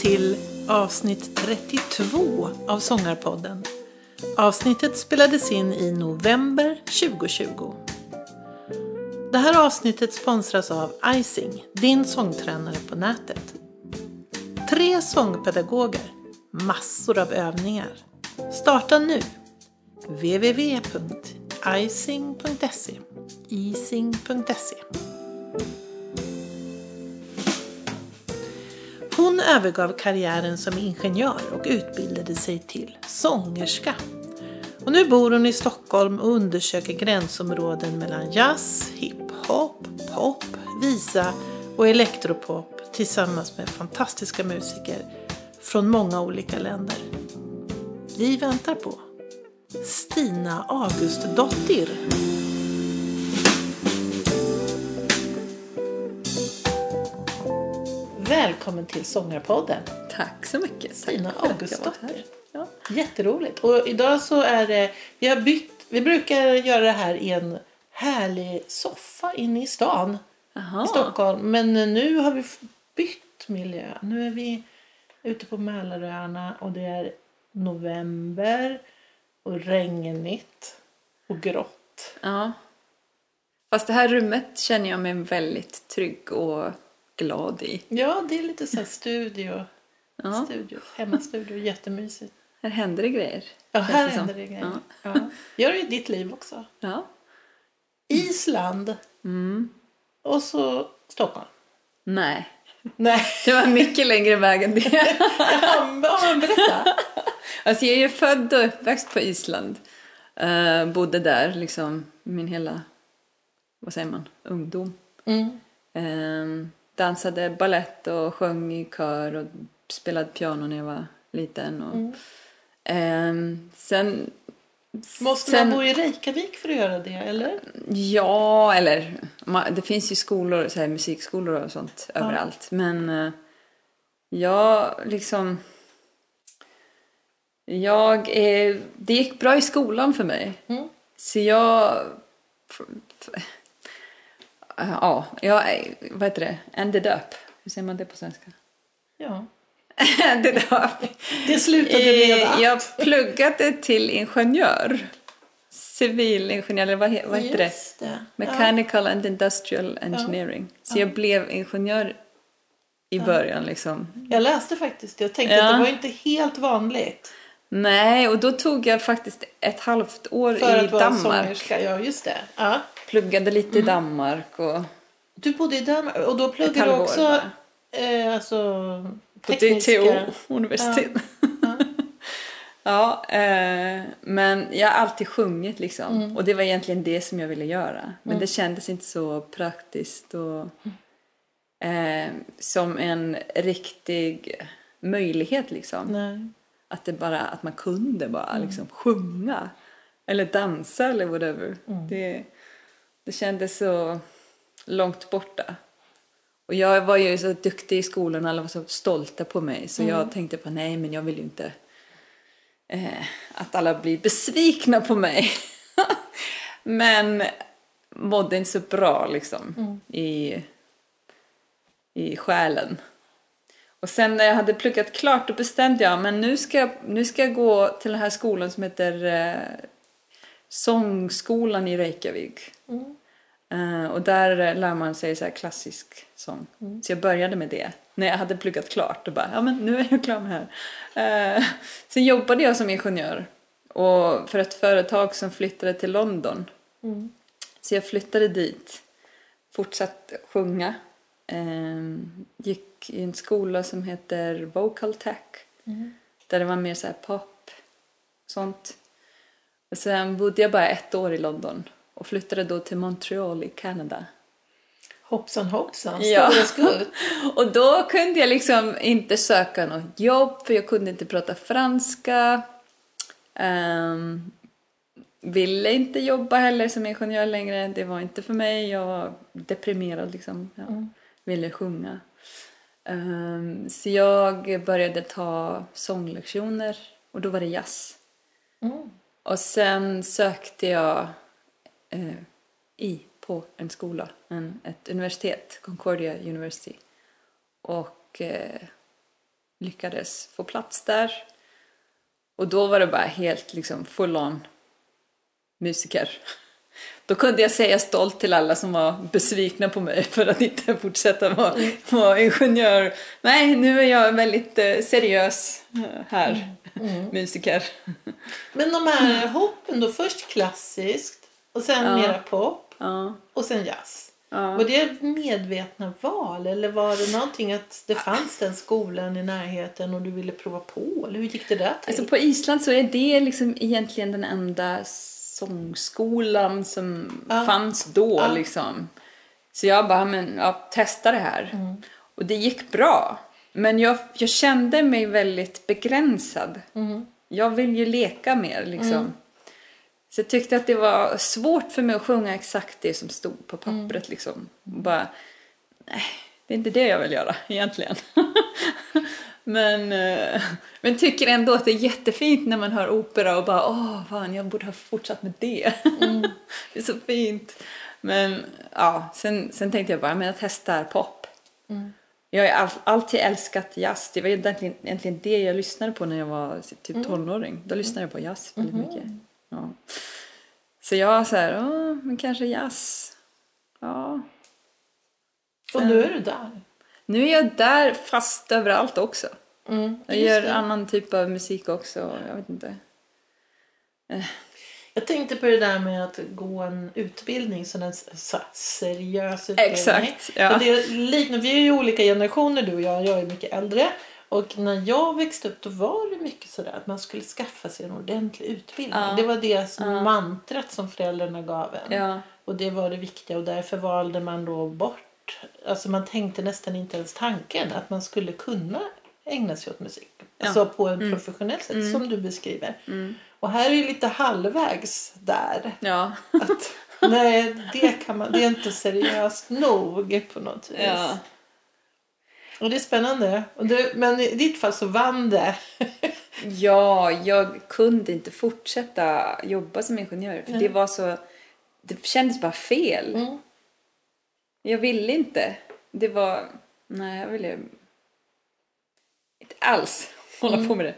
till avsnitt 32 av Sångarpodden. Avsnittet spelades in i november 2020. Det här avsnittet sponsras av Icing, din sångtränare på nätet. Tre sångpedagoger, massor av övningar. Starta nu! www.icing.se icing.se Hon övergav karriären som ingenjör och utbildade sig till sångerska. Och nu bor hon i Stockholm och undersöker gränsområden mellan jazz, hiphop, pop, visa och elektropop tillsammans med fantastiska musiker från många olika länder. Vi väntar på Stina Augustdottir. Välkommen till Sångarpodden. Tack så mycket. Stina här. Ja. Jätteroligt. Och idag så är det, vi har bytt, vi brukar göra det här i en härlig soffa inne i stan Jaha. i Stockholm. Men nu har vi bytt miljö. Nu är vi ute på Mälaröarna och det är november och regnigt och grått. Ja. Fast det här rummet känner jag mig väldigt trygg och glad i. Ja, det är lite så här studio, Ja. studio hemmastudio, jättemysigt. Här händer det grejer. Ja, här det händer det grejer. Ja. Gör det i ditt liv också. Ja. Island Mm. och så Stockholm. Nej, Nej, det var mycket längre väg än det. ja, berätta. Alltså jag är ju född och uppväxt på Island. Eh, bodde där liksom min hela, vad säger man, ungdom. Mm. Eh, dansade ballett och sjöng i kör och spelade piano när jag var liten. Och, Mm. Ehm, sen... Måste sen, man bo i Reykjavik för att göra det, eller? Ja, eller ma- det finns ju skolor, så här, musikskolor och sånt överallt. Men eh, jag liksom... Jag är, det gick bra i skolan för mig. Mm. Så jag... Ja, jag, vad heter det? Ended up. Hur säger man det på svenska? Ja. Ended up. Det slutade med att... Jag pluggade till ingenjör. Civilingenjör, eller vad, vad heter det? Just det. Mechanical and Industrial Engineering. Så jag blev ingenjör i början liksom. Ja. Jag läste faktiskt Jag tänkte Ja. att det var inte helt vanligt. Nej, och då tog jag faktiskt ett halvt år För i att vara Danmark. sångerska. Ja, just det. Ja. Pluggade lite Mm. i Danmark och Du bodde i Danmark och då pluggade du också eh, alltså, På tekniska... DTO universitet. Ja. Ja, eh, men jag har alltid sjungit liksom. Mm. Och det var egentligen det som jag ville göra. Men det kändes inte så praktiskt och eh, som en riktig möjlighet liksom. Nej. Att det bara, att man kunde bara Mm. liksom sjunga. Eller dansa eller whatever. Mm. Det, det kändes så långt borta. Och jag var ju så duktig i skolan alla var så stolta på mig. Så Mm. jag tänkte på nej men jag vill ju inte eh, att alla blir besvikna på mig. men mådde inte så bra liksom Mm. i, i själen. Och sen när jag hade pluggat klart då bestämde jag men nu ska, jag- nu ska jag gå till den här skolan som heter eh, Sångskolan i Reykjavik. Mm. Eh, och där lär man sig så klassisk sång. Så jag började med det. När jag hade pluggat klart och bara, ja men nu är jag klar med det här. Eh, sen jobbade jag som ingenjör. Och för ett företag som flyttade till London. Mm. Så jag flyttade dit. Fortsatte sjunga. Eh, gick i en skola som heter Vocal Tech. Mm. Där det var mer så pop. Sånt. Sen bodde jag bara ett år i London. Och flyttade då till Montreal i Kanada. Hoppsan hoppsan, Ja. skutt. Och då kunde jag liksom inte söka något jobb för jag kunde inte prata franska. Ehm, ville inte jobba heller som ingenjör längre. Det var inte för mig. Jag var deprimerad liksom. Jag Mm. ville sjunga. Ehm, så jag började ta sånglektioner och då var det jazz. Mm. Och sen sökte jag eh, i på en skola, en, ett universitet, Concordia University. Och eh, lyckades få plats där. Och då var det bara helt liksom full on musiker. Då kunde jag säga stolt till alla som var besvikna på mig för att inte fortsätta vara, vara ingenjör. Nej, nu är jag väldigt eh, seriös eh, här, musiker. Men de här hoppen då, först klassiskt och sen Ja. mera pop Ja. och sen jazz. Ja. Var det medvetna val eller var det någonting att det fanns den skolan i närheten och du ville prova på? Eller hur gick det där till? Alltså på Island så är det liksom egentligen den enda sångskolan som Ja. fanns då Ja. liksom. Så jag bara, men ja, testa det här. Mm. Och det gick bra. Men jag, jag kände mig väldigt begränsad. Mm. Jag vill ju leka mer liksom. Så jag tyckte att det var svårt för mig att sjunga exakt det som stod på pappret Mm. liksom. Bara, nej, det är inte det jag vill göra egentligen. men, eh, men tycker ändå att det är jättefint när man hör opera och bara, åh fan, jag borde ha fortsatt med det. Mm. det är så fint. Men ja, sen, sen tänkte jag bara, men jag testar pop. Mm. Jag har all, alltid älskat jazz. Det var egentligen, egentligen det jag lyssnade på när jag var typ Mm. tonåring. Då lyssnade jag på jazz väldigt Mm-hmm. mycket. Ja. Så jag var så här, åh, men kanske jazz. Ja. och nu är du där. Nu är jag där fast överallt också. Mm. Jag gör det. annan typ av musik också. Jag vet inte. Jag tänkte på det där med att gå en utbildning, så en seriös utbildning. Exakt, ja. Det är liknar, vi är ju olika generationer du och jag, jag är mycket äldre. Och när jag växte upp då var det mycket sådär att man skulle skaffa sig en ordentlig utbildning. Ja. Det var det som mantrat som föräldrarna gav en. Ja. Och det var det viktiga och därför valde man då bort. Alltså man tänkte nästan inte ens tanken att man skulle kunna ägna sig åt musik. Alltså på en professionell sätt som du beskriver. Och här är ju lite halvvägs där. Ja. Att, nej, det, kan man, det är inte seriöst nog på något vis. ja. Och det är spännande. Och det, men i ditt fall så vann det. Ja, jag kunde inte fortsätta jobba som ingenjör. För det var så... Det kändes bara fel. Mm. Jag ville inte. Det var... Nej, jag ville inte alls hålla på med det.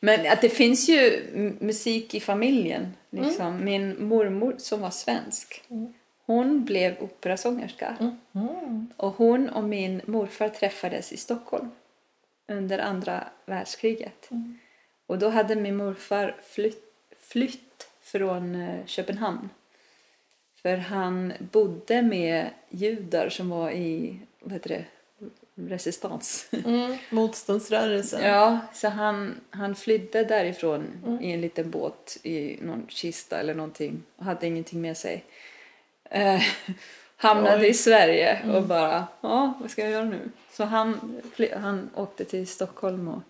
Men att det finns ju musik i familjen. Liksom. Min mormor som var svensk. Hon blev operasångerska. Mm. Och hon och min morfar träffades i Stockholm under andra världskriget. Och då hade min morfar flytt, flytt från eh, Köpenhamn. För han bodde med judar som var i, vad heter det, resistans. Mm. Motståndsrörelsen. Ja, så han, han flydde därifrån i en liten båt i någon kista eller någonting och hade ingenting med sig. Eh, hamnade Oj. i Sverige och bara, ja, vad ska jag göra nu? Så han, han åkte till Stockholm och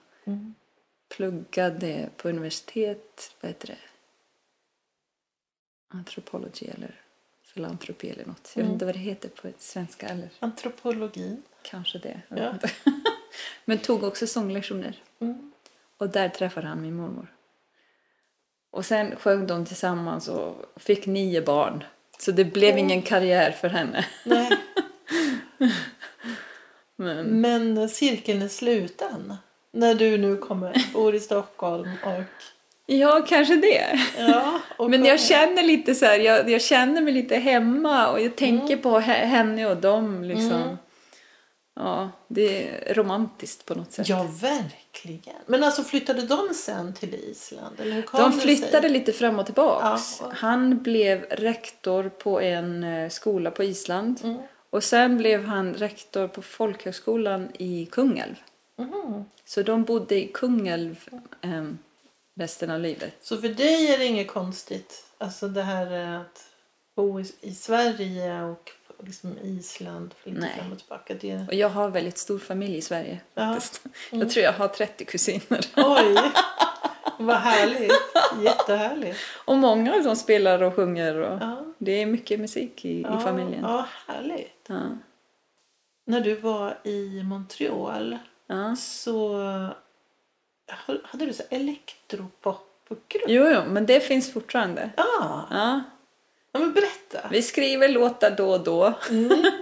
pluggade på universitet, vad heter det? Antropology eller filantropi eller något. Jag vet inte vad det heter på svenska eller Antropologi. kanske det. Ja. Men tog också sånglektioner. Mm. Och där träffade han min mormor. Och sen sjöng de tillsammans och fick nio barn. Så det blev ingen karriär för henne. Nej. Men, Men cirkeln är sluten. När du nu kommer, bor i Stockholm och... ja, kanske det. Ja, Men jag känner lite så här, jag, jag känner mig lite hemma och jag tänker på he- henne och dem liksom. Ja, det är romantiskt på något sätt. Ja, verkligen. Men alltså flyttade de sen till Island? Eller hur kom De flyttade sig? lite fram och tillbaks. Ja. Han blev rektor på en eh, skola på Island. Mm. Och sen blev han rektor på folkhögskolan i Kungälv. Mhm. Så de bodde i Kungälv eh, resten av livet. Så för dig är det inget konstigt? Alltså det här att bo i, Sverige och liksom Island lite Nej. fram och tillbaka. Det... Och jag har väldigt stor familj i Sverige Ja. faktiskt. Jag tror jag har 30 kusiner. Oj! Vad härligt. Jättehärligt. Och många av dem spelar och sjunger. Och Ja. Det är mycket musik i, Ja, i familjen. Ja, härligt. Ja. När du var i Montreal så hade du så elektropopgrupp. Jo, jo, men det finns fortfarande. Ja. Ja. ja, men berätta. Vi skriver låtar då och då. Mm.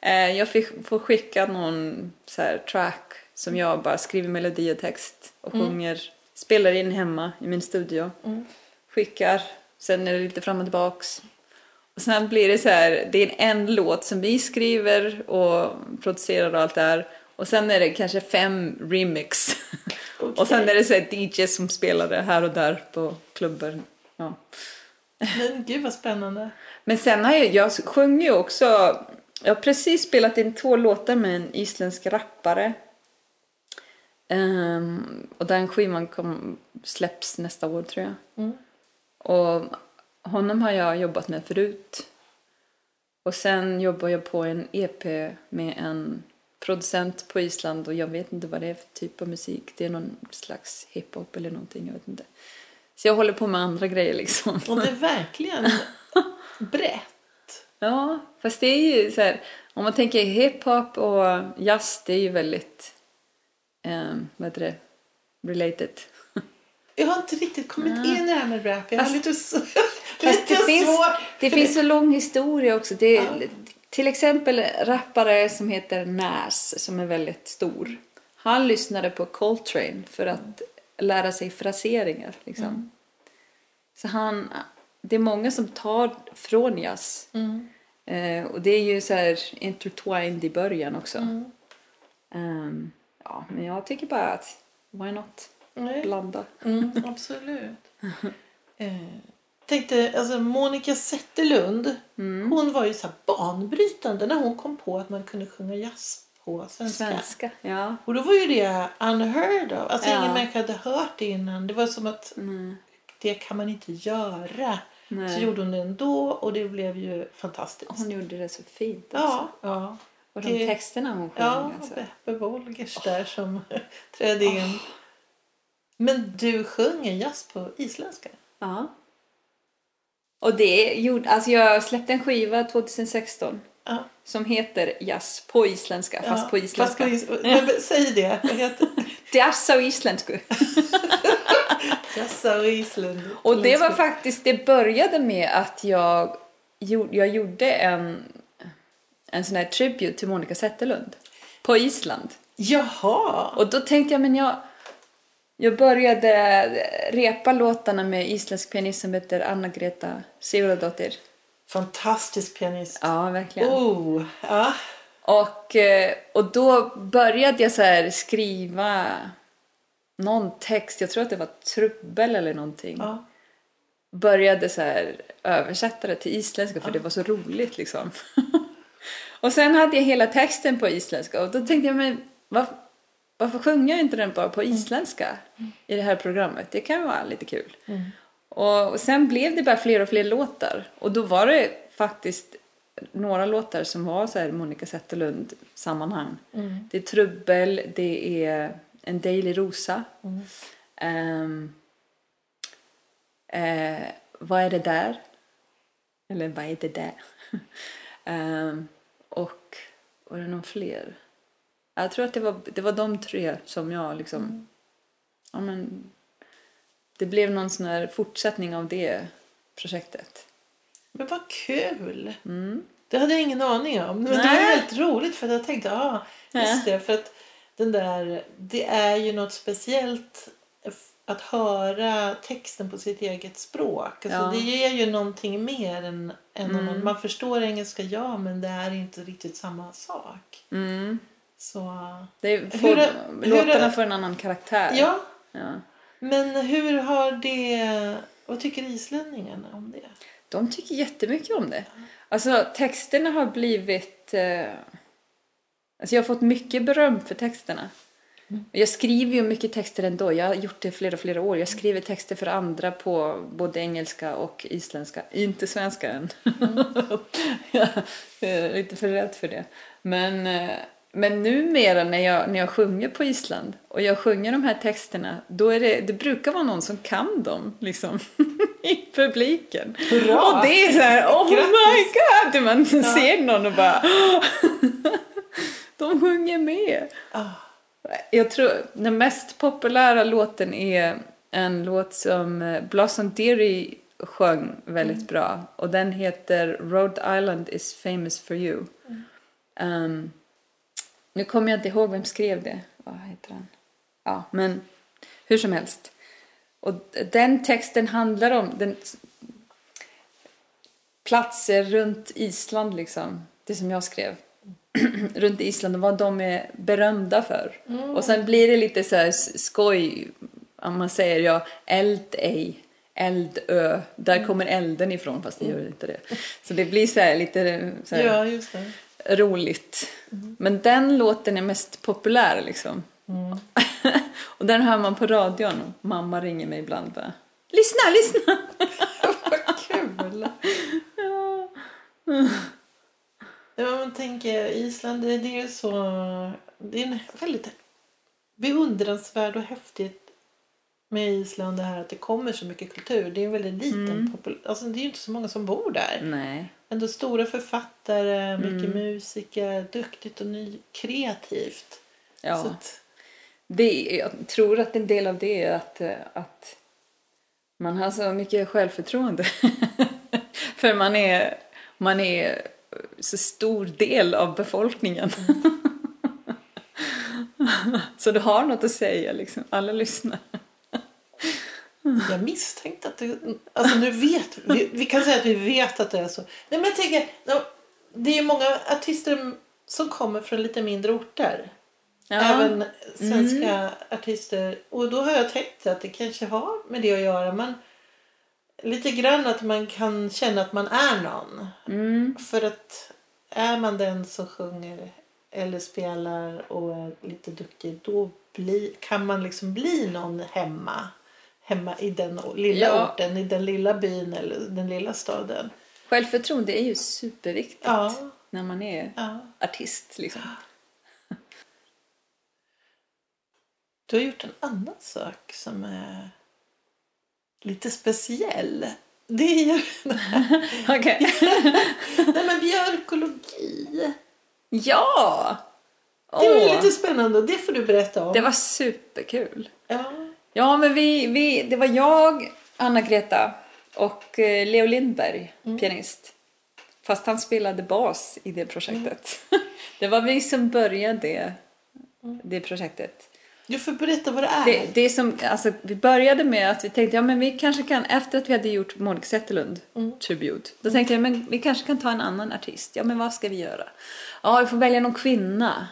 Eh, Jag fick, får skicka någon så här track som jag bara skriver melodi och text och sjunger, spelar in hemma i min studio. Skickar, sen är det lite fram och tillbaks. Och sen blir det så här, det är en låt som vi skriver och producerar och allt det här. Och sen är det kanske fem remix. och sen är det så DJ som spelar det här och där på klubbar. Ja. Men gud vad spännande. Men sen har jag, jag sjunger ju också, jag har precis spelat in två låtar med en isländsk rappare. Ehm, och den skivan kom, släpps nästa år tror jag. Mm. Och honom har jag jobbat med förut. Och sen jobbar jag på en EP med en producent på Island och jag vet inte vad det är för typ av musik. Det är någon slags hiphop eller någonting, jag vet inte. Så jag håller på med andra grejer liksom. Och det är verkligen brett. Ja, fast det är ju så här, om man tänker hiphop och jazz, det är ju väldigt, eh, vad heter det, related. Jag har inte riktigt kommit in i det här med rap. Jag har Fast- lite, lite det finns, svårt. det finns så lång historia också. Det Ja. Till exempel rappare som heter Nas, som är väldigt stor. Han lyssnade på Coltrane för att lära sig fraseringar. Liksom. Mm. Så han, det är många som tar från jazz. Mm. Eh, och det är ju så här intertwined i början också. Mm. Ehm, ja, men jag tycker bara att why not Nej. blanda? Mm, absolut. Eh, tänkte, alltså Monica Zetterlund, Mm. hon var ju så banbrytande när hon kom på att man kunde sjunga jazz på svenska. Svenska, ja. Och då var ju det unheard of. Alltså Ja. ingen människa hade hört det innan. Det var som att Mm. det kan man inte göra. Nej. Så gjorde hon det ändå och det blev ju fantastiskt. Hon gjorde det så fint alltså. Ja, ja. Och de Det- texterna hon sjöng Ja, alltså. Beppe Wolgers där som trädde in. Men du sjunger jazz på isländska? Ja. Och det gjorde, alltså jag släppte en skiva 2016 Ja. som heter Jazz på isländska, fast Ja, på isländska. Fast på is- men, säg det. Jazz och isländska. Jazza och det var faktiskt, det började med att jag, gjorde- jag gjorde en, en sån här tribute till Monica Zetterlund på Island. Jaha! Och då tänkte jag, men jag, jag började repa låtarna med isländsk pianist som heter Anna-Greta Sigurðardóttir. Fantastisk pianist. Ja, verkligen. Oh, ja. Och, eh, och då började jag så skriva någon text, jag tror att det var trubbel eller någonting. ja. Började så översätta det till isländska för det var så roligt liksom. och sen hade jag hela texten på isländska och då tänkte jag, men varför, varför sjunger jag inte den bara på isländska i det här programmet? Det kan vara lite kul. Och, och sen blev det bara fler och fler låtar och då var det faktiskt några låtar som var så här Monica Zetterlund sammanhang. Det är Trubbel, det är En dejlig rosa. Ehm, eh, vad är det där? Eller vad är det där? Ehm, och var det någon fler? Jag tror att det var, det var de tre som jag liksom... Ja, men, det blev någon sån här fortsättning av det projektet. Men vad kul! Mm. Det hade jag ingen aning om. Men det var Nej. väldigt roligt för jag tänkte, ja, ah, just det. För att den där, det är ju något speciellt att höra texten på sitt eget språk. Alltså, Ja. Det ger ju någonting mer än, än om Mm. man, man förstår engelska, ja, men det är inte riktigt samma sak. Mm. Så, Det Hur får, hur låtarna är- får en annan karaktär. ja, Ja. men hur har det, vad tycker islänningarna om det? De tycker jättemycket om det. Alltså texterna har blivit... Eh, alltså jag har fått mycket beröm för texterna. Jag skriver ju mycket texter ändå. Jag har gjort det i flera, flera år. Jag skriver texter för andra på både engelska och isländska. Inte svenska än. jag är lite för rädd för det. Men, eh, men numera när jag, när jag sjunger på Island och jag sjunger de här texterna, då är det, det brukar vara någon som kan dem liksom i publiken. Hurra! Och det är så här, oh my Grattis! god! Man ser någon och bara, de sjunger med. Ah, Jag tror den mest populära låten är en låt som eh, Blossom Dearie sjöng väldigt bra och den heter Rhode Island is famous for you. Um, nu kommer jag inte ihåg vem skrev det vad heter han? Ja, men hur som helst. Och den texten handlar om den, platser runt Island liksom. Det som jag skrev. runt Island och vad de är berömda för. Och sen blir det lite så här skoj. Om man säger ja, Eldej, Eldö. Där kommer elden ifrån fast det gör inte det. Så det blir så här lite så här, Ja, just det. Roligt. Men den låten är mest populär liksom. och den hör man på radion mamma ringer mig ibland bara Lyssna, lyssna! Vad kul! Ja, man tänker Island, det, är ju så... Det är en väldigt beundransvärd och häftigt med Island det här att det kommer så mycket kultur. Det är en väldigt liten popul- Alltså det är ju inte så många som bor där. Nej. Ändå stora författare, mycket musiker, duktigt och ny, kreativt. Ja. Att, Det, jag tror att en del av det är att, eh, att man har så mycket självförtroende. För man är, man är så stor del av befolkningen. så du har något att säga liksom. Alla lyssnar. Jag misstänkte att det... Alltså nu vet vi. Vi kan säga att vi vet att det är så. Nej men jag tänker, ja, det är ju många artister som kommer från lite mindre orter. Även svenska artister. Och då har jag tänkt att det kanske har med det att göra. Men lite grann att man kan känna att man är någon. Mm. För att är man den som sjunger eller spelar och är lite duktig då bli, kan man liksom bli någon hemma. Hemma i den lilla Ja. orten, i den lilla byn eller den lilla staden. Självförtroende är ju superviktigt Ja. när man är Ja. artist. Liksom. Du har gjort en annan sak som är lite speciell. Det är ju Okej. nej, men björkologi. ja! Det var Åh, lite spännande det får du berätta om. det var superkul. Ja. Ja, men vi, vi, det var jag, Anna-Greta och eh, Leo Lindberg, pianist. Fast han spelade bas i det projektet. Det var vi som började det, det projektet. Du får berätta vad det är. Det, det som, alltså, vi började med att vi tänkte, ja men vi kanske kan, efter att vi hade gjort Monica Zetterlund Tribute, då tänkte jag, men vi kanske kan ta en annan artist. Ja men vad ska vi göra? Ja, vi får välja någon kvinna.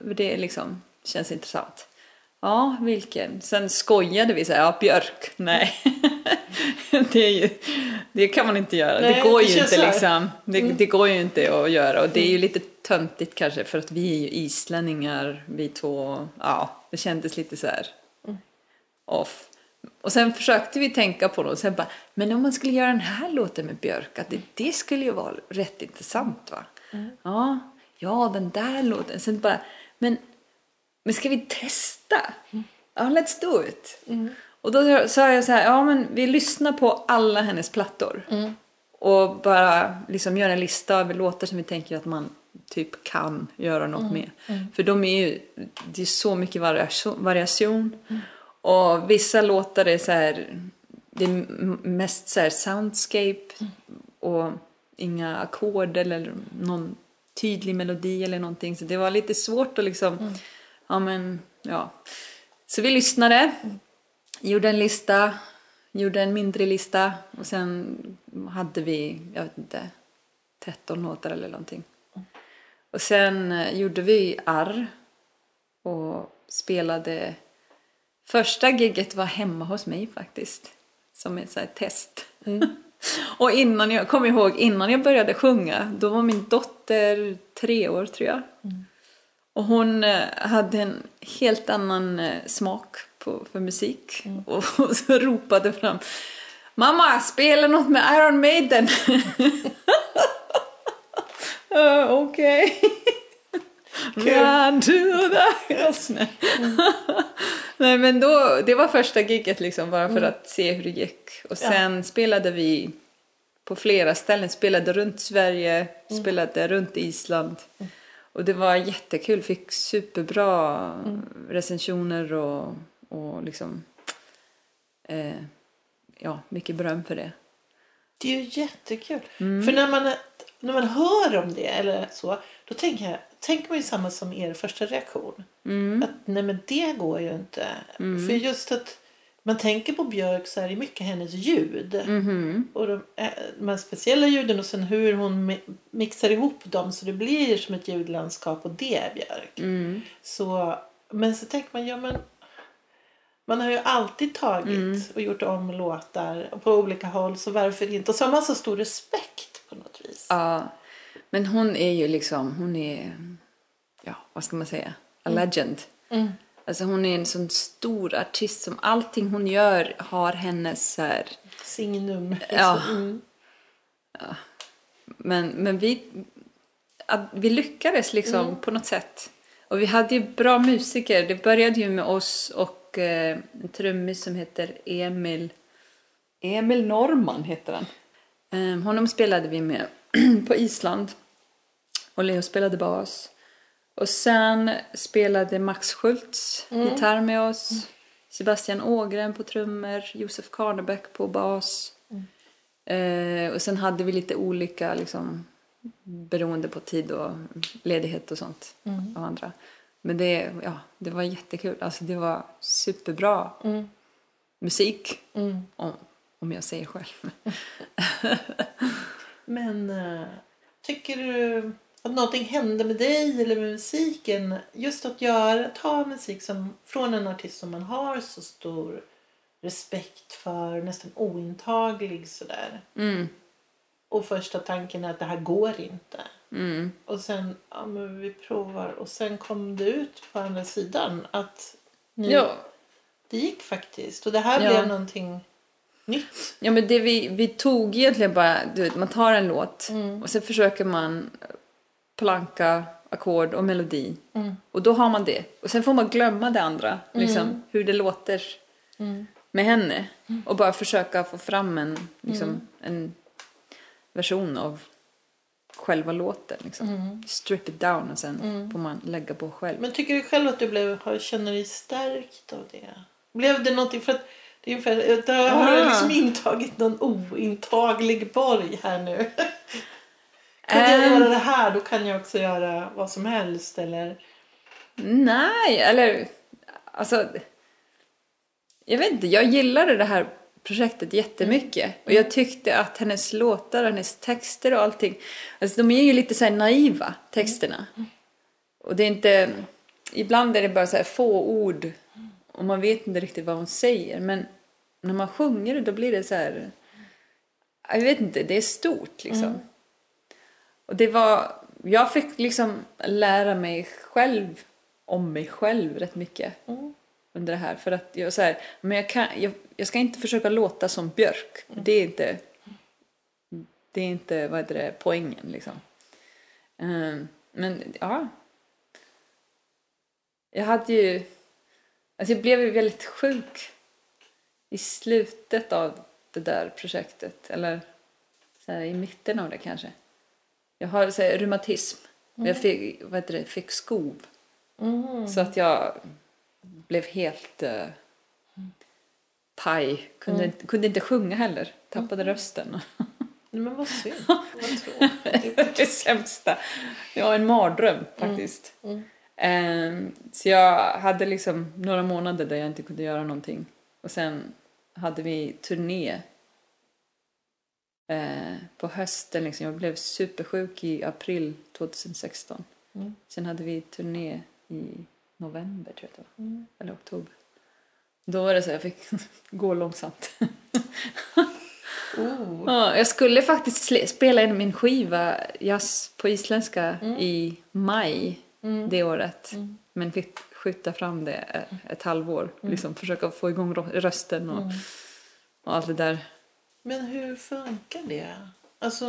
Det liksom känns intressant. Ja, vilken? Sen skojade vi så här, ja Björk, nej. det, är ju, det kan man inte göra. Nej, det går det ju inte liksom. Det, det går ju inte att göra och det är ju lite töntigt kanske för att vi är ju islänningar vi två. Ja, det kändes lite så här off. Och sen försökte vi tänka på det och sen bara, men om man skulle göra den här låten med Björk, att det, det skulle ju vara rätt intressant va? Ja, ja den där låten. Sen bara, men, men ska vi testa? Ja, let's do it. Och då sa jag så här, ja men vi lyssnar på alla hennes plattor. Och bara liksom göra en lista över låtar som vi tänker att man typ kan göra något med. För de är ju, det är så mycket variation. variation. Och vissa låtar är så här, det är mest så här soundscape och inga ackord eller någon tydlig melodi eller någonting. Så det var lite svårt att liksom, ja men, ja. Så vi lyssnade, gjorde en lista, gjorde en mindre lista och sen hade vi, jag vet inte, 13 låtar eller någonting. Och sen eh, gjorde vi arr och spelade Första gigget var hemma hos mig faktiskt. Som ett så test. och innan jag, kom ihåg, innan jag började sjunga, då var min dotter tre år tror jag. Och hon eh, hade en helt annan eh, smak på, för musik. Och, och så ropade fram Mamma, spela något med Iron Maiden! uh, Okej. Run to the hills. Nej. Nej men då, det var första giget liksom bara för att se hur det gick. Och sen spelade vi på flera ställen, spelade runt Sverige, spelade runt Island. Och det var jättekul, fick superbra recensioner och, och liksom eh, ja, mycket beröm för det. Det är ju jättekul. Mm. För när man, när man hör om det eller så, då tänker jag, tänker man ju samma som er första reaktion. Mm. Att nej men det går ju inte. För just att man tänker på Björk så är det mycket hennes ljud. Mhm. Och de, eh, de speciella ljuden och sen hur hon mi- mixar ihop dem så det blir som ett ljudlandskap och det är Björk. Mm. Så, men så tänker man, ja men man har ju alltid tagit Mm. och gjort om låtar på olika håll så varför inte? Och så har man så stor respekt på något vis. Ja, men hon är ju liksom, hon är, ja vad ska man säga, a legend. Mm. Alltså hon är en sån stor artist som allting hon gör har hennes här, Signum. Ja. Mm. men, men vi, vi lyckades liksom på något sätt. Och vi hade ju bra musiker. Det började ju med oss och eh, en trummis som heter Emil, Emil Norman heter han. Eh, honom spelade vi med på Island. Och Leo spelade bas. Och sen spelade Max Schultz gitarr med oss. Sebastian Ågren på trummor. Josef Karnebäck på bas. Eh, och sen hade vi lite olika liksom, beroende på tid och ledighet och sånt av andra. Men det, ja, det var jättekul. Alltså det var superbra musik. Om, om jag säger själv. Men eh, tycker du att någonting hände med dig eller med musiken? Just att göra, ta musik som, från en artist som man har så stor respekt för, nästan ointaglig sådär. Mm. Och första tanken är att det här går inte. Mm. Och sen, ja men vi provar. Och sen kom det ut på andra sidan att ni, Ja. det gick faktiskt. Och det här Ja. blev någonting nytt. Ja men det vi, vi tog egentligen bara, du vet, man tar en låt och sen försöker man planka ackord och melodi. Och då har man det. Och sen får man glömma det andra, liksom hur det låter med henne. Och bara försöka få fram en, liksom, en version av själva låten. Liksom. Strip it down och sen får man lägga på själv. Men tycker du själv att du blev, känner dig stärkt av det? Blev det någonting för att det är ungefär, har du Ah. liksom intagit någon ointaglig borg här nu. kan jag Ehm. göra det här då kan jag också göra vad som helst eller? Nej, eller alltså. Jag vet inte, jag gillade det här projektet jättemycket. Och jag tyckte att hennes låtar hennes texter och allting, alltså de är ju lite så här naiva, texterna. Och det är inte, ibland är det bara så här få ord och man vet inte riktigt vad hon säger. Men när man sjunger det då blir det så här, jag vet inte, det är stort liksom. Och det var, jag fick liksom lära mig själv om mig själv rätt mycket under det här. För att jag så här, men jag, kan, jag, jag ska inte försöka låta som Björk. Det är inte, det är inte vad heter det, poängen liksom. Ehm, men ja. Jag hade ju, alltså jag blev ju väldigt sjuk i slutet av det där projektet. Eller så här, i mitten av det kanske. Jag har så här, reumatism. Jag fick, vad heter det, fick skov. Så att jag blev helt uh, paj. Kunde, inte- kunde inte sjunga heller. Tappade rösten. Nej, men vad synd. vad tråkigt. det sämsta. Det var en mardröm faktiskt. Ehm, så jag hade liksom några månader där jag inte kunde göra någonting. Och sen hade vi turné eh, på hösten. Liksom. Jag blev supersjuk i april 2016. Sen hade vi turné i november tror jag det var. Eller oktober. Då var det så jag fick gå långsamt. Oh. Ja, jag skulle faktiskt spela in min skiva jazz på isländska i maj det året. Men fick skjuta fram det eh, ett halvår. Liksom försöka få igång rö- rösten och, och allt det där. Men hur funkar det? Alltså,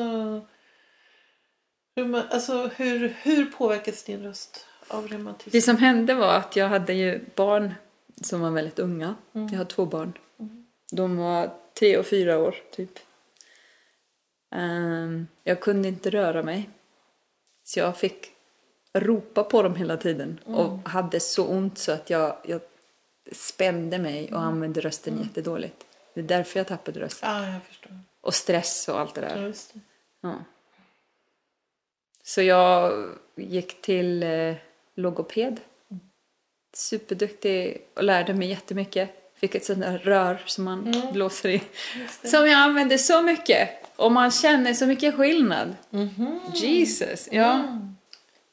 hur, alltså hur, hur påverkas din röst av reumatism? Det som hände var att jag hade ju barn som var väldigt unga. Jag har två barn. De var tre och fyra år typ. Ehm, jag kunde inte röra mig. Så jag fick ropa på dem hela tiden. Och hade så ont så att jag, jag spände mig och använde rösten jättedåligt. Det är därför jag tappade rösten. Ja, jag förstår. Och stress och allt det där. just det. Ja. Så jag gick till eh, logoped. Superduktig och lärde mig jättemycket. Fick ett sånt där rör som man Mm. blåser i. Som jag använde så mycket. Och man känner så mycket skillnad. Mhm. Jesus, ja.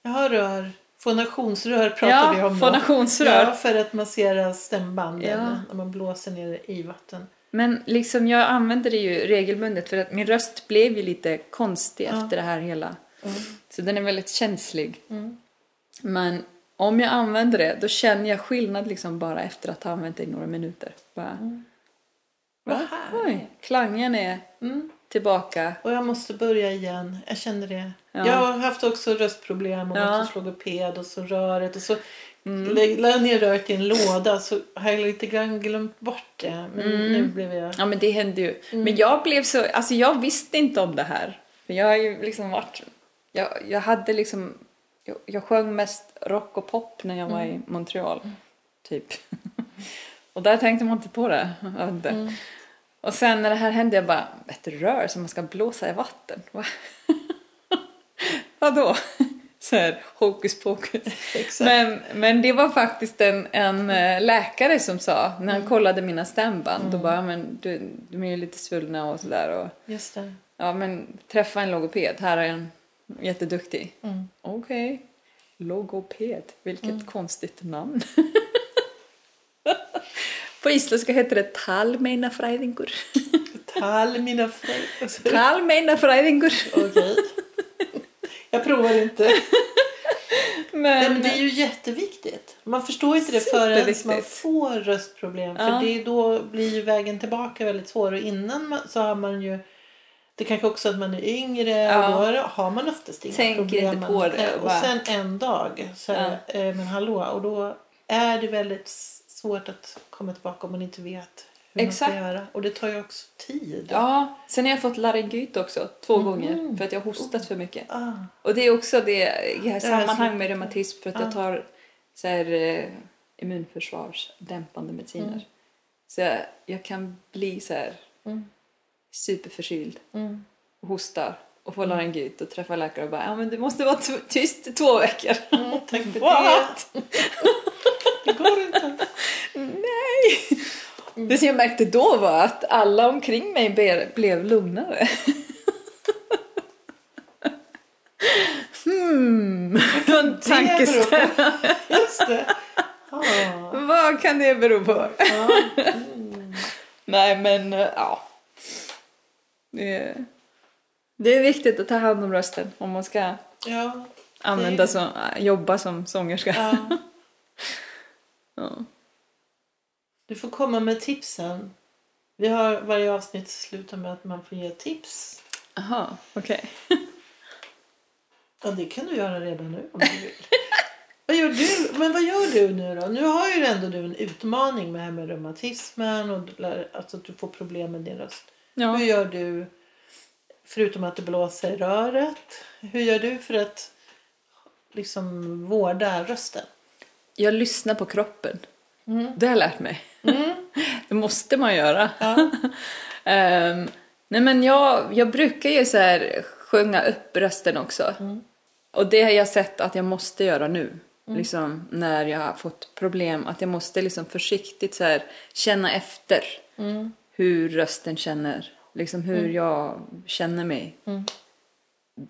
Jag har rör. Fonationsrör pratade Ja, vi om då. fonationsrör. Ja, för att massera stämbanden Ja. när man blåser ner i vatten. Men liksom jag använder det ju regelbundet för att min röst blev ju lite konstig Ja. efter det här hela. Mm. Så den är väldigt känslig. Mm. Men om jag använder det då känner jag skillnad liksom bara efter att ha använt det i några minuter. Bara, Vad va? härligt. Klangen är Mm. tillbaka. Och jag måste börja igen. Jag känner det. Ja. Jag har haft också röstproblem och Ja. logoped och så röret och så mm. la jag ner röret i en låda så har jag lite grann glömt bort det. Men Mm. nu blev jag... Ja men det hände ju. Mm. Men jag blev så, alltså jag visste inte om det här. För jag har ju liksom varit, jag, jag hade liksom, jag, jag sjöng mest rock och pop när jag var Mm. i Montreal. Typ. och där tänkte man inte på det. Inte. Mm. Och sen när det här hände jag bara, ett rör som man ska blåsa i vatten. Va? Vadå? Så här, hokus pokus. Men, men det var faktiskt en, en eh, läkare som sa, när han kollade mina stämband, då bara, men du, de är ju lite svullna och sådär. Just det. ja men träffa en logoped, här är en jätteduktig. Mm. Okej, logoped, vilket konstigt namn. På isländska heter det talmeinafræðingur. Föräldrar. talmeinafræðingur. Okej. Jag provar inte. Nej, Men, men det är ju jätteviktigt. Man förstår inte det förrän man får röstproblem. För Ja. det är då blir ju vägen tillbaka väldigt svår. Och innan man, så har man ju... Det kanske också att man är yngre Ja. och då har man oftast inga Tänker problem. inte på det, Eh, Och sen en dag så är det, eh, men hallå. Och då är det väldigt svårt att komma tillbaka om man inte vet hur man Exakt. ska göra. Och det tar ju också tid. ja, sen har jag fått laryngit också, två Mhm. gånger, för att jag har hostat för mycket. Ah, Och det är också det i är sammanhang så- med reumatism för att Ja. jag tar så här, eh, immunförsvarsdämpande mediciner. Mm. Så jag, jag kan bli så här Mm. superförkyld mm. och hosta och få laryngit och träffa läkare och bara ja men du måste vara tyst i två veckor. Mm, tack för det. Det går inte. Nej! Det som jag märkte då var att alla omkring mig be- blev lugnare. hmm, någon tankeställare. Just det. Ah. Vad kan det bero på? Ja. Nej men eh, ja. Det är, det är viktigt att ta hand om rösten om man ska Ja. använda som, jobba som sångerska. ja. Ja. Du får komma med tipsen. Vi har varje avsnitt slutar med att man får ge tips. Aha, okej. Ja, det kan du göra redan nu om du vill. vad gör du? Men vad gör du nu då? Nu har ju ändå du en utmaning med, det här med reumatismen och alltså att du får problem med din röst. Ja. Hur gör du, förutom att du blåser i röret, hur gör du för att liksom vårda rösten? Jag lyssnar på kroppen. Mm. Det har jag lärt mig. Mm. Det måste man göra. Ja. Ehm, nej men jag, jag brukar ju så här sjunga upp rösten också. Mm. Och det har jag sett att jag måste göra nu. Liksom när jag har fått problem. Att jag måste liksom försiktigt så här känna efter Mm. hur rösten känner. Liksom hur jag känner mig. Mm.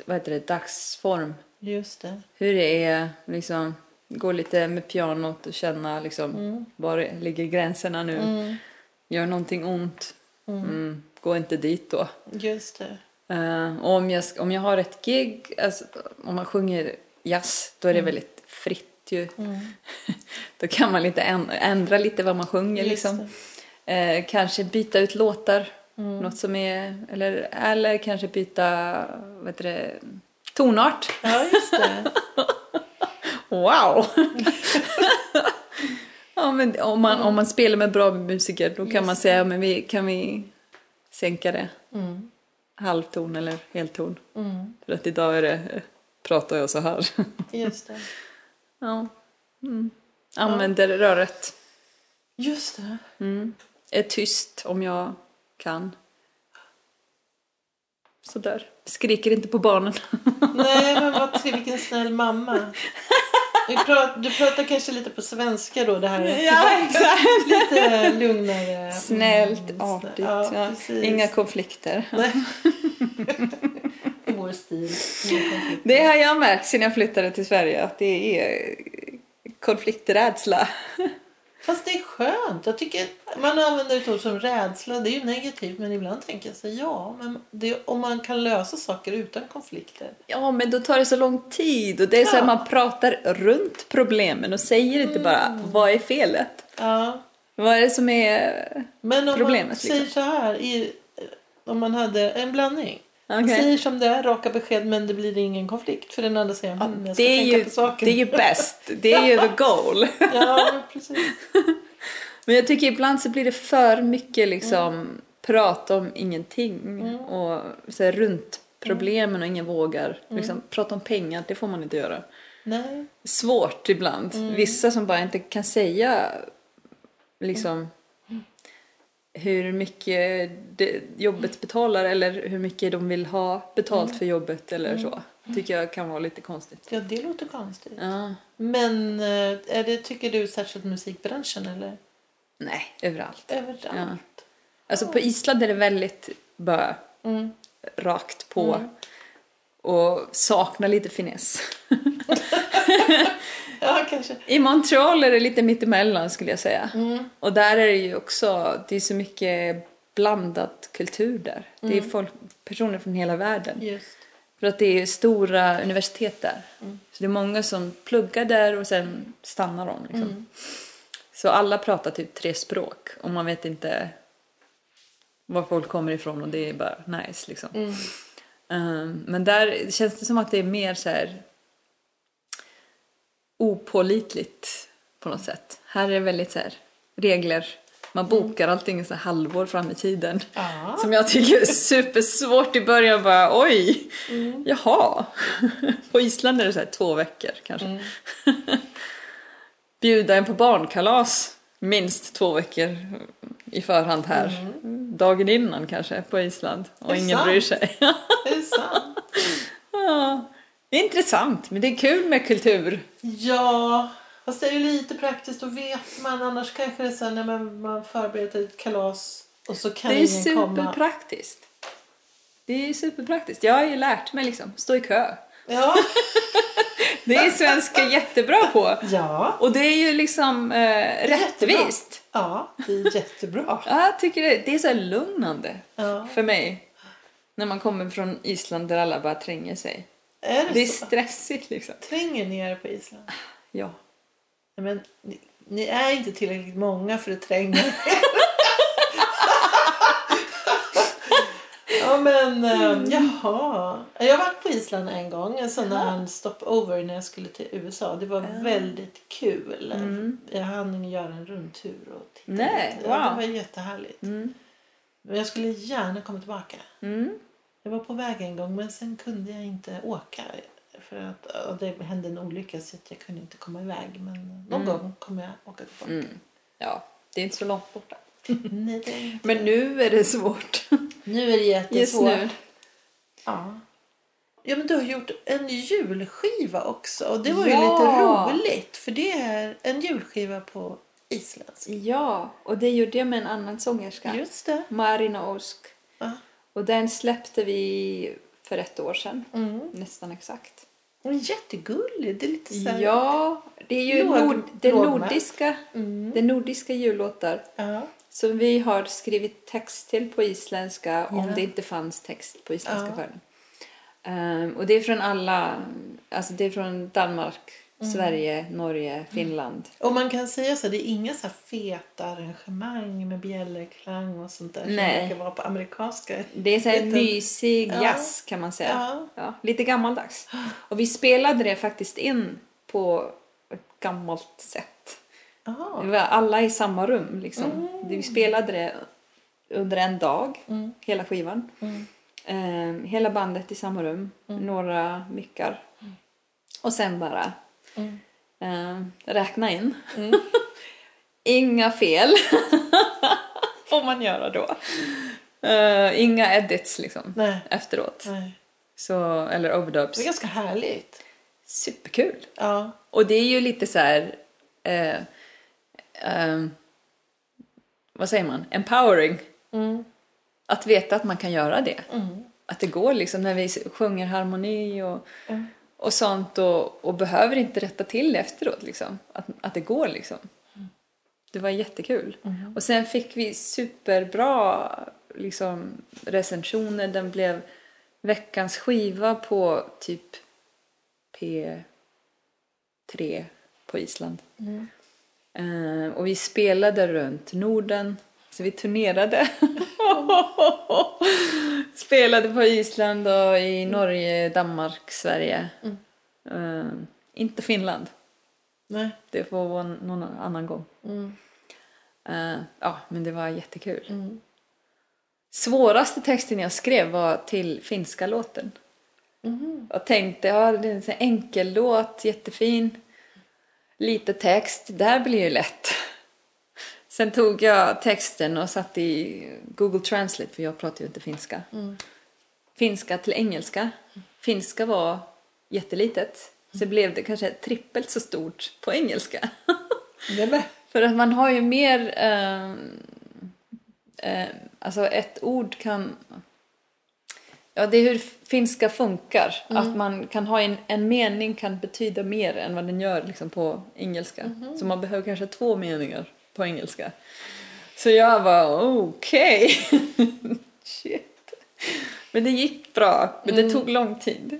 Vad heter det? Dagsform. Just det. Hur det är liksom. Gå lite med pianot och känna liksom Mm. var ligger gränserna nu. Mm. Gör någonting ont. Mm. Gå inte dit då. Just det. Och om jag, om jag har ett gig, alltså, om man sjunger jazz, då är det väldigt fritt ju. Mm. Då kan man lite änd- ändra lite vad man sjunger liksom. Eh, kanske byta ut låtar, Mm. något som är, eller, eller kanske byta, vad heter det, tonart. Ja, just det. Wow! ja, men om man, om man spelar med bra musiker då kan man Just säga, men vi, kan vi sänka det Mm. halvton eller helton? Mm. För att idag är det, pratar jag så här. Just det. ja. Mm. Använder röret. Just det. Mm. Är tyst om jag kan. Sådär. Skriker inte på barnen. Nej, men vad vilken snäll mamma. Du pratar, du pratar kanske lite på svenska då, det här. Ja, exakt. Lite lugnare. Snällt, Mm, artigt. Ja, Ja. Inga konflikter. I vår stil. Det har jag märkt sen jag flyttade till Sverige att det är konflikträdsla. Fast det är skönt. Jag tycker man använder ett ord som rädsla. Det är ju negativt men ibland tänker jag så ja, men det, om man kan lösa saker utan konflikter. Ja, men då tar det så lång tid och det är så här, Ja. man pratar runt problemen och säger inte bara vad är felet? Ja. Vad är det som är... Men om Problemet, man säger liksom. så här, i, om man hade en blandning. Okej. Säger som det är, raka besked men det blir ingen konflikt. För den andra säger, mm, jag ska Det är, tänka ju, på saken. det är ju bäst, det är ju the goal. Ja, precis. Men jag tycker ibland så blir det för mycket liksom prat om ingenting och så här, runt problemen och ingen vågar liksom, prata om pengar, det får man inte göra. Nej. Svårt ibland. Vissa som bara inte kan säga liksom hur mycket jobbet betalar eller hur mycket de vill ha betalt för jobbet eller så. Tycker jag kan vara lite konstigt. Ja, det låter konstigt. Ja. Men eh, är det, tycker du särskilt musikbranschen eller? Nej, överallt. Överallt. Ja. Alltså på Island är det väldigt bara Mm. rakt på och saknar lite finess. Ja, kanske. I Montreal är det lite mittemellan skulle jag säga. Och där är det ju också, det är så mycket blandad kultur där. Det är folk, personer från hela världen. Just. För att det är stora universitet där. Så det är många som pluggar där och sen stannar de. Liksom. Så alla pratar typ tre språk och man vet inte var folk kommer ifrån och det är bara nice liksom. Um, men där känns det som att det är mer så här opålitligt på något sätt. Här är det väldigt så här regler. Man bokar allting så halvår fram i tiden. Ja. Som jag tycker är supersvårt i början. Bara, Oj, jaha. På Island är det så här två veckor kanske. Bjuda en på barnkalas minst två veckor i förhand här. Dagen innan kanske på Island. Och ingen sant? bryr sig. Det är sant. ja. Det är intressant, men det är kul med kultur. Ja, fast det är ju lite praktiskt. Då vet man. Annars kanske det är så här när man, man förbereder ett kalas och så kan Det är ingen komma. superpraktiskt. Det är superpraktiskt. Jag har ju lärt mig liksom, stå i kö. Ja. Det är svenska jättebra på. ja. Och det är ju liksom eh, rättvist. Ja, det är jättebra. Ja, jag tycker det, det är så lugnande Ja. för mig. När man kommer från Island där alla bara tränger sig. Är det, Det är så? stressigt liksom. Tränger ni er på Island? Ja. Men ni, ni är inte tillräckligt många för att tränga er. Ja men Mm. eh, jaha. Jag har varit på Island en gång. En sån här stopover när jag skulle till USA. Det var väldigt kul. Jag hann göra en rundtur och titta Mm. Nej, lite. Ja, det wow. var jättehärligt. Mm. Men jag skulle gärna komma tillbaka. Mm. Jag var på väg en gång men sen kunde jag inte åka. För att det hände en olycka så att jag kunde inte komma iväg. Men någon gång kommer jag åka tillbaka. Mm. Ja, det är inte så långt borta. Nej, det är inte. Men nu är det svårt. Nu är det Just jättesvårt. nu. Ja. Ja men du har gjort en julskiva också och det var ju Ja. lite roligt för det är en julskiva på isländska. Ja, och det gjorde jag med en annan sångerska. Just det. Marina Osk. Ja. Och den släppte vi för ett år sedan. Mm. Nästan exakt. Och jättegullig. Det är lite så här... Ja, det är ju nord, det nordiska, Mm. det nordiska jullåtar Ja. som vi har skrivit text till på isländska om Ja. det inte fanns text på isländska Ja. förrän. Ehm, och det är från alla, alltså det är från Danmark, Mm. Sverige, Norge, Finland. Och man kan säga så det är inga så feta arrangemang med bjällerklang och sånt där Nej. som brukar vara på amerikanska. Det är så här Lite- mysig Ja. jazz kan man säga. Ja. Ja, lite gammaldags. Och vi spelade det faktiskt in på ett gammalt sätt. Aha. Vi var alla i samma rum liksom. Mm. Vi spelade det under en dag, Mm. hela skivan. Mm. Eh, hela bandet i samma rum, några mickar. Och sen bara Mm. eh, räkna in. Mm. Inga fel får man göra då. Eh, inga edits liksom Nej. efteråt. Nej. Så, eller Det är overdubs. ganska härligt. Superkul. Ja. Och det är ju lite så här... Eh, ehm, vad säger man? Empowering. Mm. Att veta att man kan göra det. Mm. Att det går liksom när vi sjunger harmoni och, Mm. Och sånt och, och behöver inte rätta till efteråt liksom. Att, att det går liksom. Det var jättekul. Och sen fick vi superbra liksom, recensioner. Den blev veckans skiva på typ P3 på Island. Eh, och vi spelade runt Norden. Så vi turnerade. spelade på Island och i Norge, Danmark, Sverige. Eh, inte Finland. Nej. Det får vara någon annan gång. Mm. Eh, ja, men det var jättekul. Mm. Svåraste texten jag skrev var till finska låten. Mhm. Jag tänkte, ja det är en enkel låt, jättefin. Lite text, det här blir ju lätt. Sen tog jag texten och satte i Google Translate, för jag pratar ju inte finska. Mm. Finska till engelska. Finska var jättelitet. Så blev det kanske trippelt så stort på engelska. För att man har ju mer... Eh, eh, alltså ett ord kan... Ja, det är hur finska funkar. Att man kan ha en, en mening kan betyda mer än vad den gör liksom, på engelska. Så man behöver kanske två meningar på engelska. Så jag var okej. Shit. Men det gick bra. Men det tog lång tid.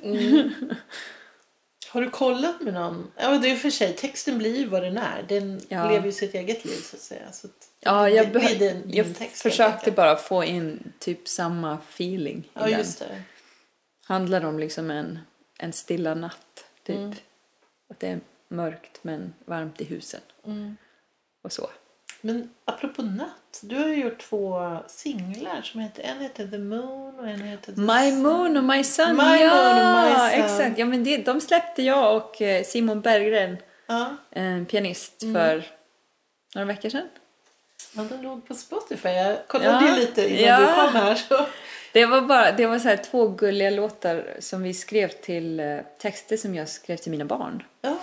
Har du kollat med någon? Ja, det är för sig, texten blir ju vad den är. Den Ja. lever ju sitt eget liv så att säga. Så att Ja, jag, det, det din jag text, försökte enkelt. bara få in typ samma feeling i Ja, den. just det. handlar om liksom en, en stilla natt, typ. Att det är mörkt men varmt i husen. Mm. Och så. Men apropå natt, du har ju gjort två singlar som heter, en heter The Moon och en heter The My Sun. Moon och My Sun, My ja! Moon och My Sun. Exakt, ja men det, de släppte jag och eh, Simon Berggren, Ja, en pianist, Mm. för några veckor sedan. men de låg på Spotify. Jag kollade Ja, lite innan ja. du kom här. Så. Det var bara, det var så här två gulliga låtar som vi skrev till eh, texter som jag skrev till mina barn. Ja.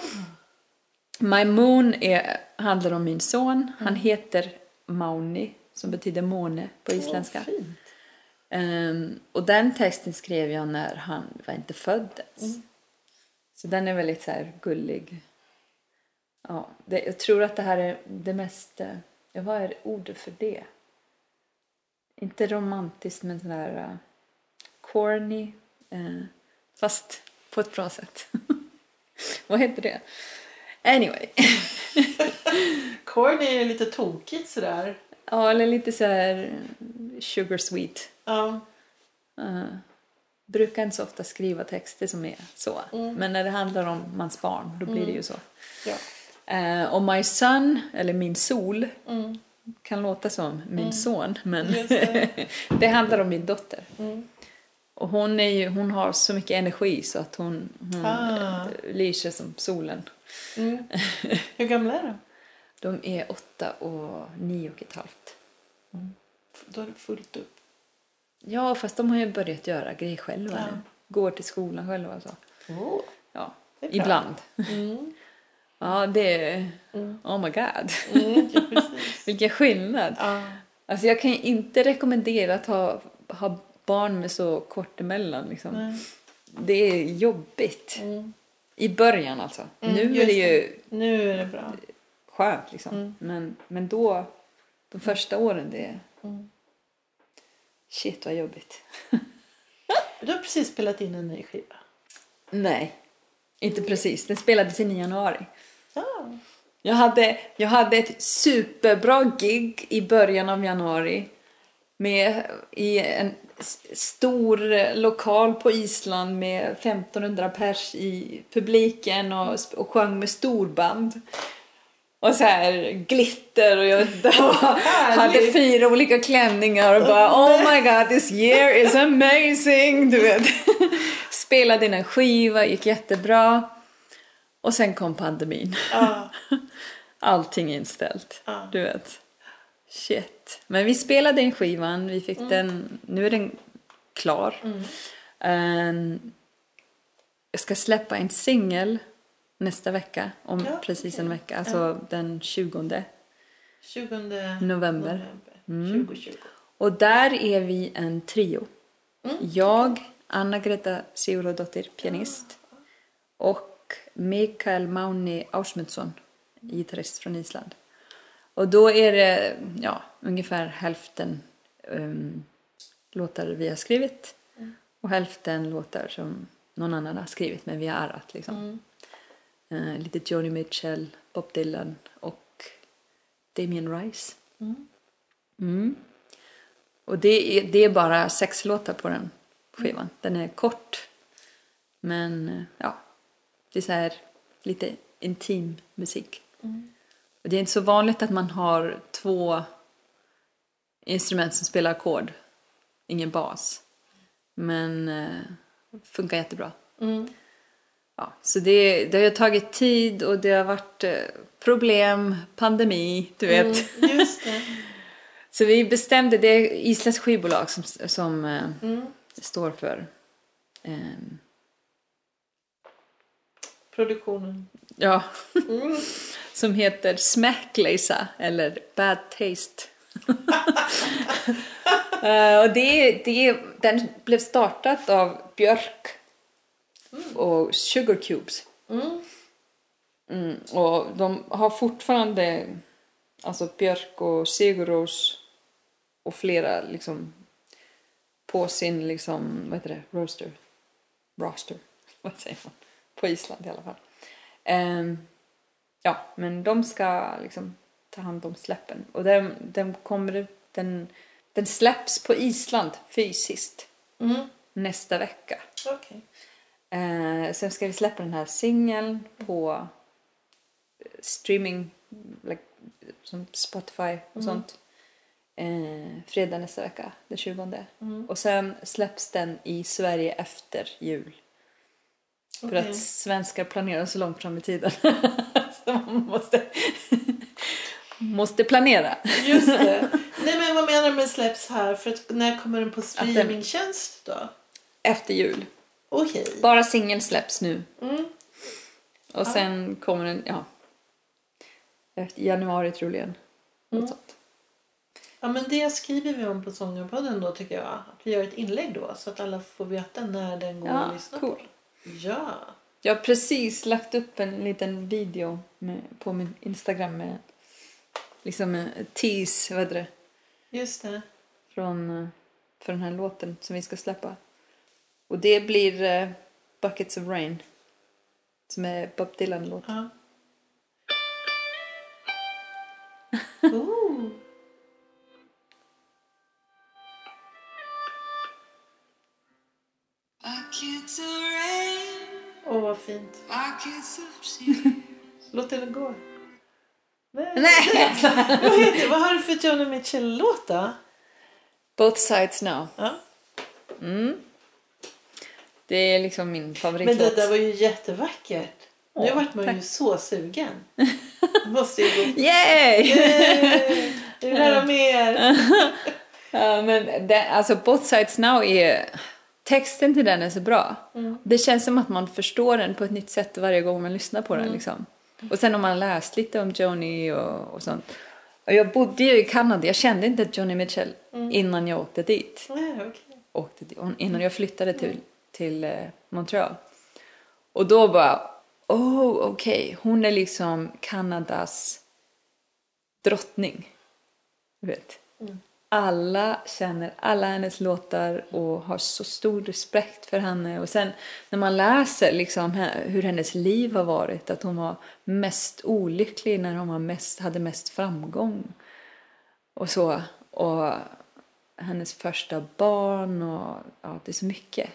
My Moon är, handlar om min son. Mm. Han heter Mauni, som betyder måne på isländska. Fint. Ehm, och den texten skrev jag när han var inte född ens. Mm. Så den är väldigt så här gullig. Ja, det, jag tror att det här är det mest... Ja, vad är ordet för det? Inte romantiskt, men sådär uh, corny. eh, fast på ett bra sätt. vad heter det? Anyway. Corny är lite tokigt sådär. ja, eller lite så här sugar sweet. Ja. Uh, brukar inte så ofta skriva texter som är så. Men när det handlar om mans barn, då blir det ju så. ja. Eh, och My Son, eller Min Sol, Mm. kan låta som min son, men det. det handlar om min dotter. Mm. Och hon, är ju, hon har så mycket energi så att hon, hon Ah. lyser som solen. Mm. Hur gamla är de? De är åtta och nio och ett halvt. Då är det fullt upp. Ja, fast de har ju börjat göra grejer själva Ja. nu. Går till skolan själva och så. Oh. Ja, ibland. Mm. Ja, det är... Mm. Oh my god. Mm, ja. Vilken skillnad. Ja. Alltså jag kan inte rekommendera att ha, ha barn med så kort emellan. Liksom. Det är jobbigt. Mm. I början alltså. Mm, nu är det ju Nu är det bra. skönt liksom. Mm. Men, men då, de första åren, det är... Mm. Shit vad jobbigt. Du har precis spelat in en ny skiva. Nej, inte precis. Den spelades in i januari. Ja. Jag hade, jag hade ett superbra gig i början av januari med, i en stor lokal på Island med 1500 pers i publiken och, och sjöng med storband. Och så här glitter och jag vet hade fyra olika klänningar och bara oh my god this year is amazing. Du vet. Spelade in en skiva, gick jättebra. Och sen kom pandemin. Allting inställt. Du vet. Shit. Men vi spelade in skivan, vi fick den, nu är den klar. Ehm, jag ska släppa en singel nästa vecka, om Ja, precis en okej. vecka, alltså den 20. 20 November. Mm. 2020. Och där är vi en trio. Mm. Jag, Anna-Greta Sigurðardóttir, pianist. Och Mikael Mauni Ausmundsson, gitarrist från Island. Och då är det ja, ungefär hälften um, låtar vi har skrivit och hälften låtar som någon annan har skrivit men vi har arrat liksom. Eh, lite Joni Mitchell, Bob Dylan och Damien Rice. Mm. Och det är, det är bara sex låtar på den skivan. Den är kort. Men eh, ja, det är så här lite intim musik. Och det är inte så vanligt att man har två instrument som spelar ackord. Ingen bas. Men eh, funkar jättebra. Mm. Ja, så det, det har tagit tid och det har varit eh, problem, pandemi, du vet. Mm, just det. Så vi bestämde, det är Islands skivbolag som, som eh, Mm. står för ehm, Produktionen. Ja, Mm. som heter Smäckleisa eller Bad Taste. Eh, och det, det, den blev startat av Björk och Sugar Cubes. Mm. Mm, och de har fortfarande, alltså Björk och Sigurros och flera liksom på sin liksom, vad heter det, roaster, roster, vad säger man, på Island i alla fall. Ehm, ja, men de ska liksom ta hand om släppen och den, den kommer, den, den släpps på Island fysiskt Mm. nästa vecka. Okej. Eh, sen ska vi släppa den här singeln på eh, streaming, like, som Spotify och sånt. Eh, fredag nästa vecka, den 20. Och sen släpps den i Sverige efter jul. För att svenskar planerar så långt fram i tiden. så man måste, måste planera. Just det. Nej men vad menar du med släpps här? För att, när kommer den på streamingtjänst då? Efter jul. Okej. Bara singeln släpps nu. Mm. Och sen kommer den, ja. Efter januari troligen. Något sånt. Ja men det skriver vi om på Sångarpodden då tycker jag. Att vi gör ett inlägg då så att alla får veta när den går Ja, att lyssna cool. på. Ja. Jag har precis lagt upp en liten video med, på min Instagram med liksom en tease, vad det, Just det. från, eh, för den här låten som vi ska släppa. Och det blir eh, Buckets of Rain. Som är Bob Dylan-låt. Ja. fint. Låt den gå. Nej. Nej! vad, heter, vad har du för Joni Mitchell-låt då? Both sides now. Ja. Det är liksom min Men favoritlåt. det där var ju jättevackert. Nu Åh, vart man ju tack. så sugen. Måste ju gå. Yay! Yay! Jag vill höra mer. Ja, men det, alltså Both Sides Now är... Texten till den är så bra. Det känns som att man förstår den på ett nytt sätt varje gång man lyssnar på den. Liksom. Och sen om man läst lite om Joni och, och sånt. Och jag bodde ju i Kanada, jag kände inte Joni Mitchell innan jag åkte dit. Nej, okej. Åkte innan jag flyttade till, till eh, Montreal. Och då bara, oh okej, hon är liksom Kanadas drottning. Du vet. Alla känner alla hennes låtar och har så stor respekt för henne. Och sen när man läser liksom hur hennes liv har varit, att hon var mest olycklig när hon var mest, hade mest framgång. Och så. Och hennes första barn och ja, det är så mycket.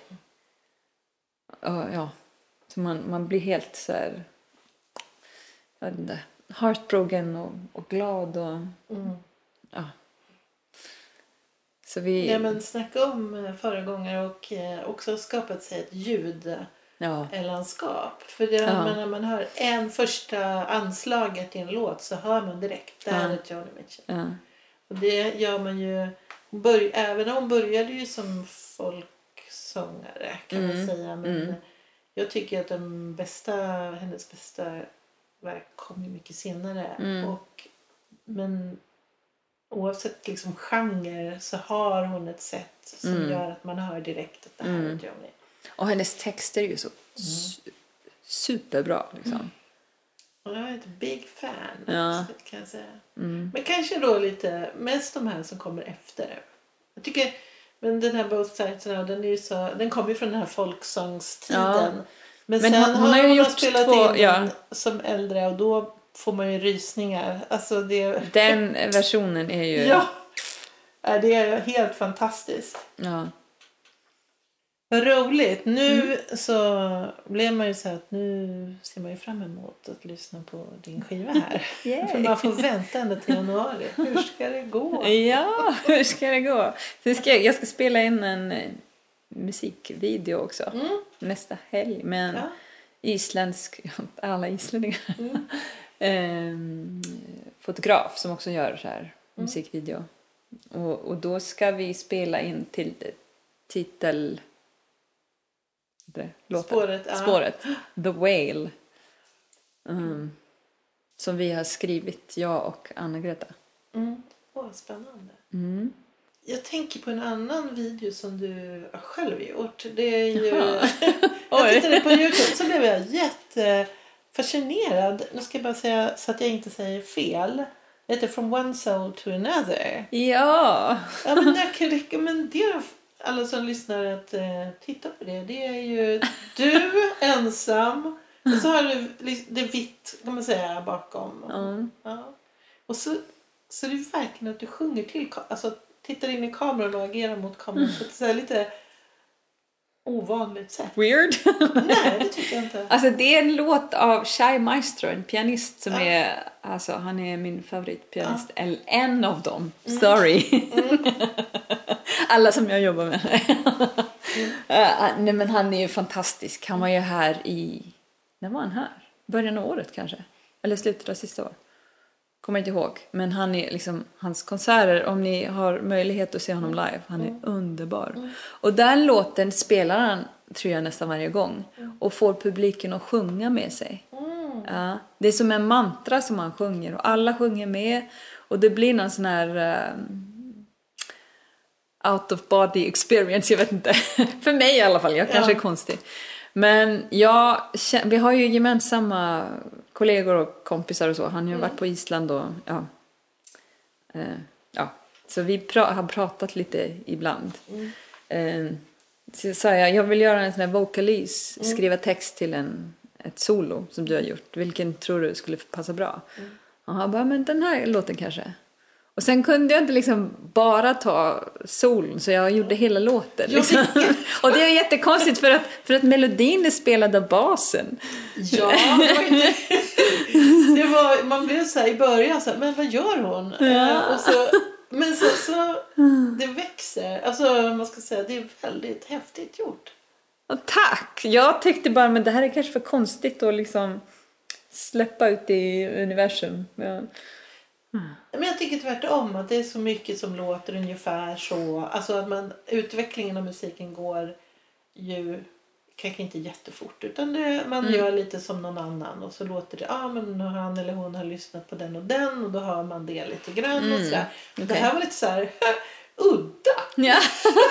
Och, ja, så man, man blir helt så här, jag vet inte, heartbroken och, och glad och ja. Så vi, Ja, men snacka om eh, föregångare och eh, också skapat sig ett ljudlandskap. ja, För det, Ja. när man hör en första anslaget i en låt så hör man direkt. Det här Ja. är Joni Mitchell. ja, Och det gör man ju. Bör, även om hon började ju som sångare kan man säga. Men jag tycker att den bästa, hennes bästa verk kom ju mycket senare. Och, men oavsett liksom genre så har hon ett sätt som gör att man hör direkt att det här är Joni. Och hennes texter är ju så su- superbra liksom. Och jag är ett big fan Ja. kan jag säga. Men kanske då lite mest de här som kommer efter. Jag tycker, men den här Both Sides Now, den, är ju så, den kommer ju från den här folksångstiden. Ja. Men, Men sen hon- hon har har ju hon gjort spelat två- in ja. som äldre och då får man ju rysningar. Alltså det, Den versionen är ju... ja. Ja, det är helt fantastiskt. Ja. Vad roligt. Nu Mm. så blev man ju så att nu ser man ju fram emot att lyssna på din skiva här. För man får vänta ända till januari. Hur ska det gå? Ja, hur ska det gå? Så ska jag, jag ska spela in en eh, musikvideo också nästa helg med en Ja. isländsk, alla islänningar, Ehm, fotograf som också gör så här musikvideo. Och, och då ska vi spela in till titel... Det, låten. Spåret, ja. Spåret. The Whale. Mm. Som vi har skrivit, jag och Anna-Greta. Mm. Åh, spännande. Mm. Jag tänker på en annan video som du har själv gjort. Det är ju... Jag tittade på Youtube så blev jag jättefascinerad. Nu ska jag bara säga så att jag inte säger fel. Det heter From One Soul to Another. Ja! Ja, men jag kan rekommendera alla som lyssnar att eh, titta på det. Det är ju du ensam och så har du det vitt kan man säga bakom. Ja. Ja. Och så, så det är verkligen att du sjunger till alltså tittar in i kameran och agerar mot kameran ett så här lite ovanligt sätt. Weird. Nej, det tycker jag inte. Alltså det är en låt av Shai Maestro, en pianist som Ja. är, alltså han är min favoritpianist, eller en av dem, sorry. Alla som jag jobbar med. Ja, nej men han är ju fantastisk, han var ju här i, när var han här? Början av året kanske? Eller slutet av sista år? Kommer inte ihåg. Men han är liksom, hans konserter, om ni har möjlighet att se honom live, han är underbar. Och den låten spelar han, tror jag, nästan varje gång. Och får publiken att sjunga med sig. Ja, det är som en mantra som han sjunger och alla sjunger med. Och det blir någon sån här ehm, out of body experience, jag vet inte. För mig i alla fall, jag kanske Ja. är konstig. Men jag, kä- vi har ju gemensamma kollegor och kompisar och så. Han har ju varit på Island och ja. Eh, ja. Så vi pra- har pratat lite ibland. Eh, så sa jag, jag vill göra en sån här vokalis, skriva text till en, ett solo som du har gjort. Vilken tror du skulle passa bra? Och han bara, men den här låten kanske. Och sen kunde jag inte liksom bara ta solon så jag gjorde hela låten. Liksom. och det är jättekonstigt för att, för att melodin är spelad av basen. Ja, det var inte... det var, man blev så i början så här, men vad gör hon? Eh, Och så, men så, så det växer. Alltså man ska säga, det är väldigt häftigt gjort. Och tack! Jag tyckte bara, men det här är kanske för konstigt att liksom släppa ut i universum. Ja. Men jag tycker tvärtom att det är så mycket som låter ungefär så. Alltså att man, utvecklingen av musiken går ju kanske inte jättefort utan det, man gör lite som någon annan och så låter det, ja ah, men han eller hon har lyssnat på den och den och då hör man det lite grann och sådär. Det okej. här var lite så här udda. Ja.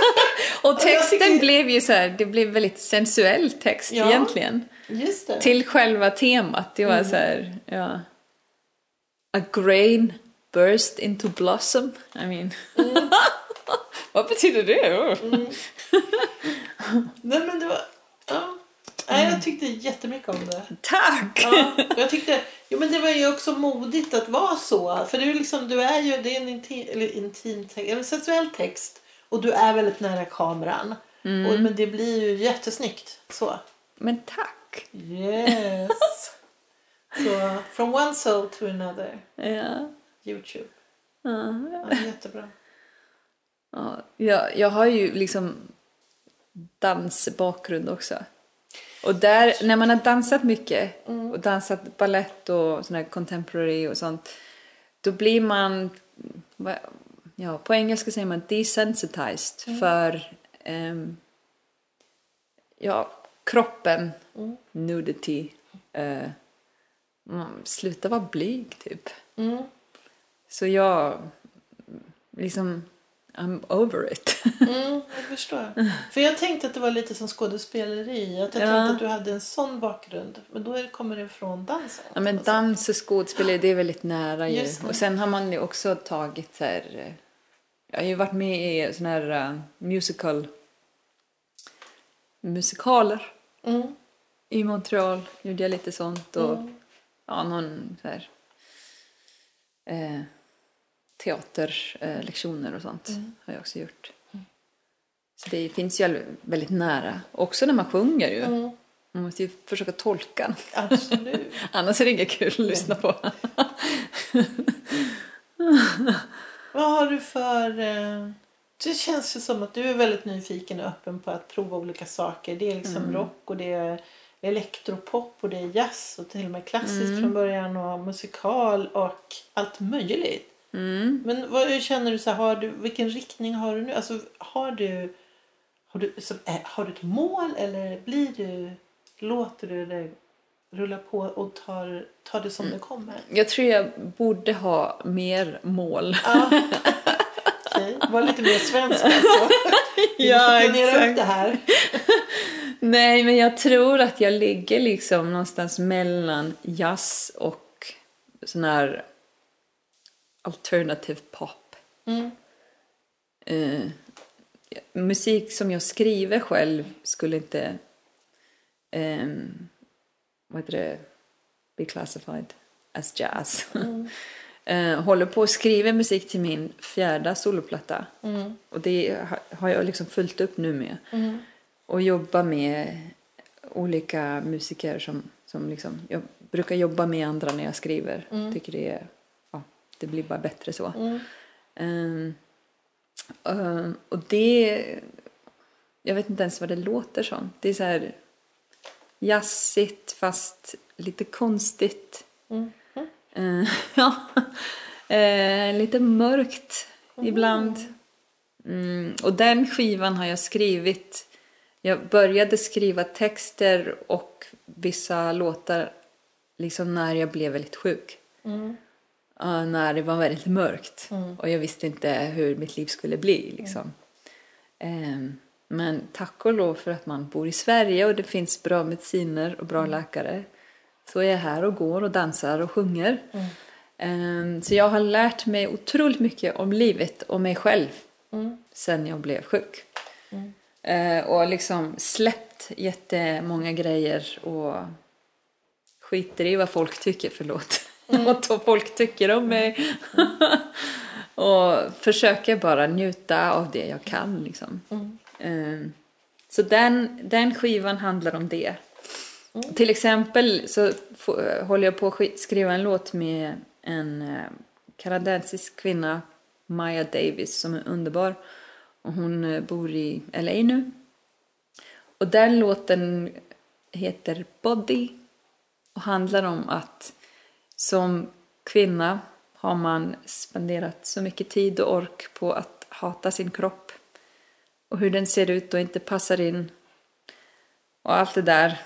och texten tycker- blev ju så här, det blev väldigt sensuell text Ja. egentligen. Just det. Till själva temat. Det var så här, ja. A grain burst into blossom. I mean. Vad betyder det? Nej men det var, ja. Nej, jag tyckte jättemycket om det. Tack! Ja, jag tyckte, jo men det var ju också modigt att vara så. För du, liksom, du är ju, det är en intim, eller intim text, en sensuell text. Och du är väldigt nära kameran. Och, men det blir ju jättesnyggt. Så. Men tack! Yes. så, from one soul to another. Ja. Youtube. Ja. Ja, jättebra. Ja, jag, jag har ju liksom dansbakgrund också. Och där, när man har dansat mycket och dansat ballett och sån här contemporary och sånt, då blir man, ja, på engelska säger man desensitized för ehm, ja, kroppen, Mm. nudity, man slutar vara blyg typ. Mm. Så jag, liksom, I'm over it. Mm, jag förstår. För jag tänkte att det var lite som skådespeleri. Att jag Ja. tänkte att du hade en sån bakgrund. Men då kommer det från dansen. ja, men dans och skådespeleri, det är väldigt nära ju. Och sen har man ju också tagit så här, eh, jag har ju varit med i såna här eh, musical, musikaler. Mm. I Montreal gjorde jag lite sånt och Mm. ja, någon så här, eh, teaterlektioner lektioner och sånt har jag också gjort. Så det finns ju väldigt nära. Också när man sjunger ju. Mm. Man måste ju försöka tolka. Absolut. Annars är det inget kul att lyssna på. Vad har du för... Eh... Det känns ju som att du är väldigt nyfiken och öppen på att prova olika saker. Det är liksom rock och det är elektropop och det är jazz och till och med klassiskt från början och musikal och allt möjligt. Mm. Men vad hur känner du så här, har du, vilken riktning har du nu? Alltså har du, har du, som, är, har du ett mål eller blir du, låter du det rulla på och tar, tar det som det kommer? Jag tror jag borde ha mer mål. Ja. Okej, var lite mer svensk alltså. Vi Ja, måste planera upp det här. Nej, men jag tror att jag ligger liksom någonstans mellan jazz och sån här alternative pop. Mm. Eh, musik som jag skriver själv skulle inte um, vad heter det, be classified as jazz. Eh, håller på att skriva musik till min fjärde soloplatta. Mm. Och det ha- har jag liksom fullt upp nu med. Mm. Och jobba med olika musiker som, som liksom, jag brukar jobba med andra när jag skriver. Tycker det är, det blir bara bättre så. Mm. Ehm, ehm, och det, jag vet inte ens vad det låter som. Det är så här jazzigt fast lite konstigt. Mm. Ja, Eh, lite mörkt ibland. Mm, och den skivan har jag skrivit. Jag började skriva texter och vissa låtar liksom när jag blev väldigt sjuk. Mm. När det var väldigt mörkt och jag visste inte hur mitt liv skulle bli. Liksom. Ehm, men tack och lov för att man bor i Sverige och det finns bra mediciner och bra läkare. Så är jag här och går och dansar och sjunger. Ehm, så jag har lärt mig otroligt mycket om livet och mig själv Mm. sen jag blev sjuk. Eh, och liksom släppt jättemånga grejer och skiter i vad folk tycker, förlåt. Vad folk tycker om mig. och försöker bara njuta av det jag kan liksom. Eh, så den, den skivan handlar om det. Till exempel så håller jag på att sk- skriva en låt med en eh, kanadensisk kvinna, Maya Davis, som är underbar. Och hon eh, bor i LA nu. Och den låten heter Body och handlar om att som kvinna har man spenderat så mycket tid och ork på att hata sin kropp och hur den ser ut och inte passar in och allt det där.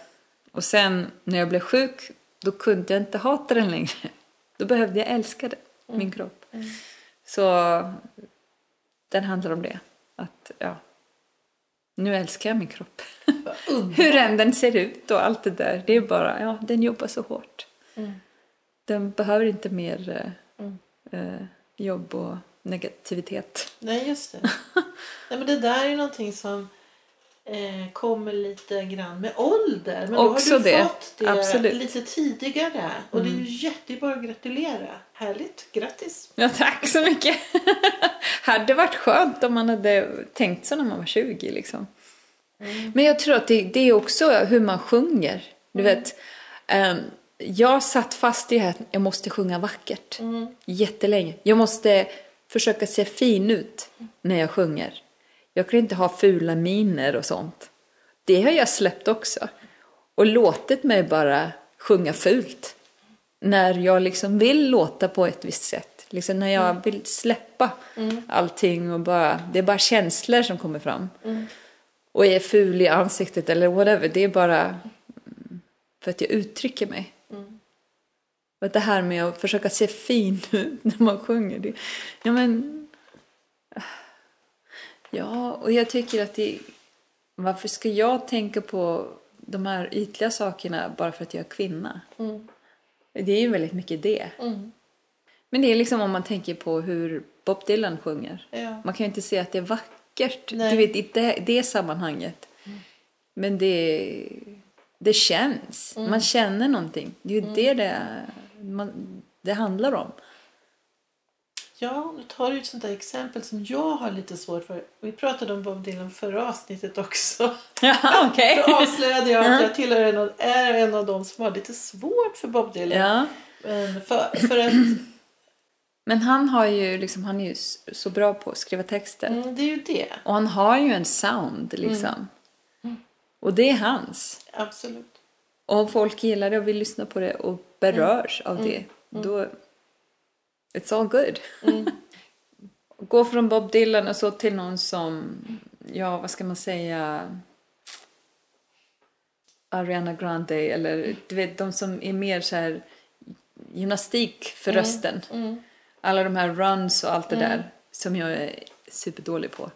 Och sen när jag blev sjuk, då kunde jag inte hata den längre. Då behövde jag älska det, min kropp. Så den handlar om det. Att, ja, nu älskar jag min kropp. Hur än den ser ut och allt det där. Det är bara, ja, den jobbar så hårt. Den behöver inte mer eh, eh, jobb och negativitet. Nej, just det. Nej, men det där är någonting som eh, kommer lite grann med ålder. Men Också då har du det. fått det Absolut. Mm. lite tidigare. Och det är ju jättebra att gratulera. Härligt. Grattis. Ja, tack så mycket. hade varit skönt om man hade tänkt så när man var 20 liksom. Men jag tror att det, det är också hur man sjunger. Du vet, ehm, jag satt fast i det här att jag måste sjunga vackert. Jättelänge. Jag måste försöka se fin ut när jag sjunger. Jag kan inte ha fula miner och sånt. Det har jag släppt också. Och låtit mig bara sjunga fult. När jag liksom vill låta på ett visst sätt. Liksom när jag vill släppa allting och bara, det är bara känslor som kommer fram. och är ful i ansiktet eller whatever. Det är bara mm, för att jag uttrycker mig. Att det här med att försöka se fin ut när man sjunger. Det, ja, men... Ja, och jag tycker att det... Varför ska jag tänka på de här ytliga sakerna bara för att jag är kvinna? Det är ju väldigt mycket det. Men det är liksom om man tänker på hur Bob Dylan sjunger. Ja. Man kan ju inte säga att det är vackert, Nej. du vet, i det, det sammanhanget. Men det, det känns. Man känner någonting. Det är ju det det, man, det handlar om. Ja, nu tar du ett sånt där exempel som jag har lite svårt för. Vi pratade om Bob Dylan förra avsnittet också. Ja, okej. Då avslöjade jag att jag tillhör en av, är en av dem som har lite svårt för Bob Dylan. Ja. Men för, för att Men han, har ju liksom, han är ju så bra på att skriva texter. mm, det är ju det. Och han har ju en sound liksom. Och det är hans. Absolut. Och folk gillar det och vill lyssna på det och berörs av det, då... It's all good. Gå från Bob Dylan och så till någon som, ja vad ska man säga, Ariana Grande eller du vet de som är mer så här gymnastik för rösten. Alla de här runs och allt det där som jag är superdålig på.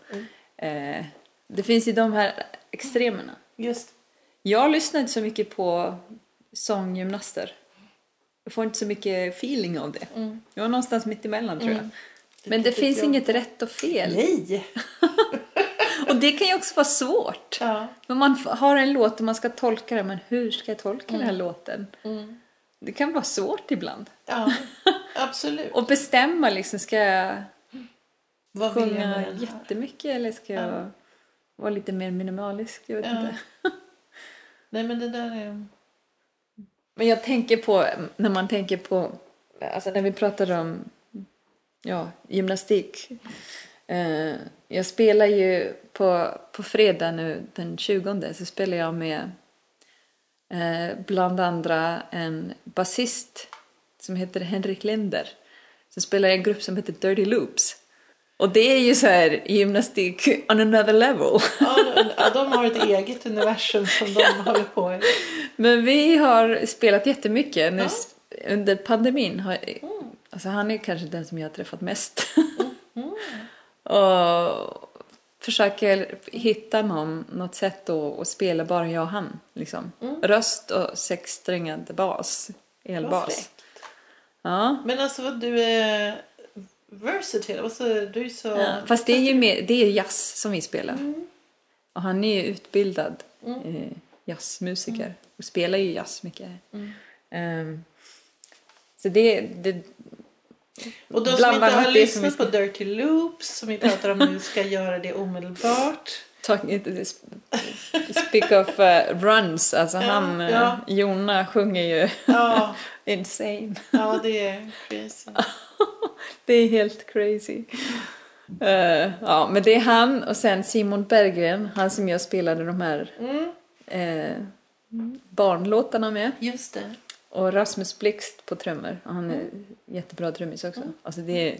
Eh, det finns ju de här extremerna. Just. Jag lyssnar inte så mycket på sånggymnaster. Jag får inte så mycket feeling av det. Jag är någonstans mitt emellan tror jag. Men det tycker finns jag. inget rätt och fel. Nej! Och det kan ju också vara svårt. Ja. Men man har en låt och man ska tolka den, men hur ska jag tolka den här Mm. låten? Det kan vara svårt ibland. ja, absolut. Och bestämma liksom, ska jag Vad jag sjunga den här? jättemycket eller ska jag vara lite mer minimalisk? Jag vet Ja. inte. Nej men det där är... Men jag tänker på, när man tänker på, alltså när vi pratar om ja, gymnastik. Eh, jag spelar ju på, på fredag nu den 20 så spelar jag med eh, bland andra en basist som heter Henrik Linder. Sen spelar i en grupp som heter Dirty Loops. Och det är ju så här gymnastik on another level. Ja, de har ett eget universum som de håller på i. Men vi har spelat jättemycket nu, under pandemin. Har, alltså han är kanske den som jag har träffat mest. och försöker hitta någon, något sätt att, att spela bara jag och han. Liksom. Röst och sexsträngad bas, elbas. Ja. Men alltså vad du är versatile. Alltså, du är så... Ja, fast det är ju mer, det är jazz som vi spelar. Och han är ju utbildad eh, jazzmusiker och spelar ju jazz mycket. Ehm, så det, det, Och de som inte har lyssnat på Dirty Loops som vi pratar om nu ska göra det omedelbart. talking, speak of uh, runs, alltså han, eh, ja. Jona sjunger ju Ja, insane. ja det är crazy. Det är helt crazy. Eh, ja, men det är han och sen Simon Berggren, han som jag spelade de här eh, barnlåtarna med. Just det. Och Rasmus Blixt på trummor. Han är jättebra trummis också. Alltså det är...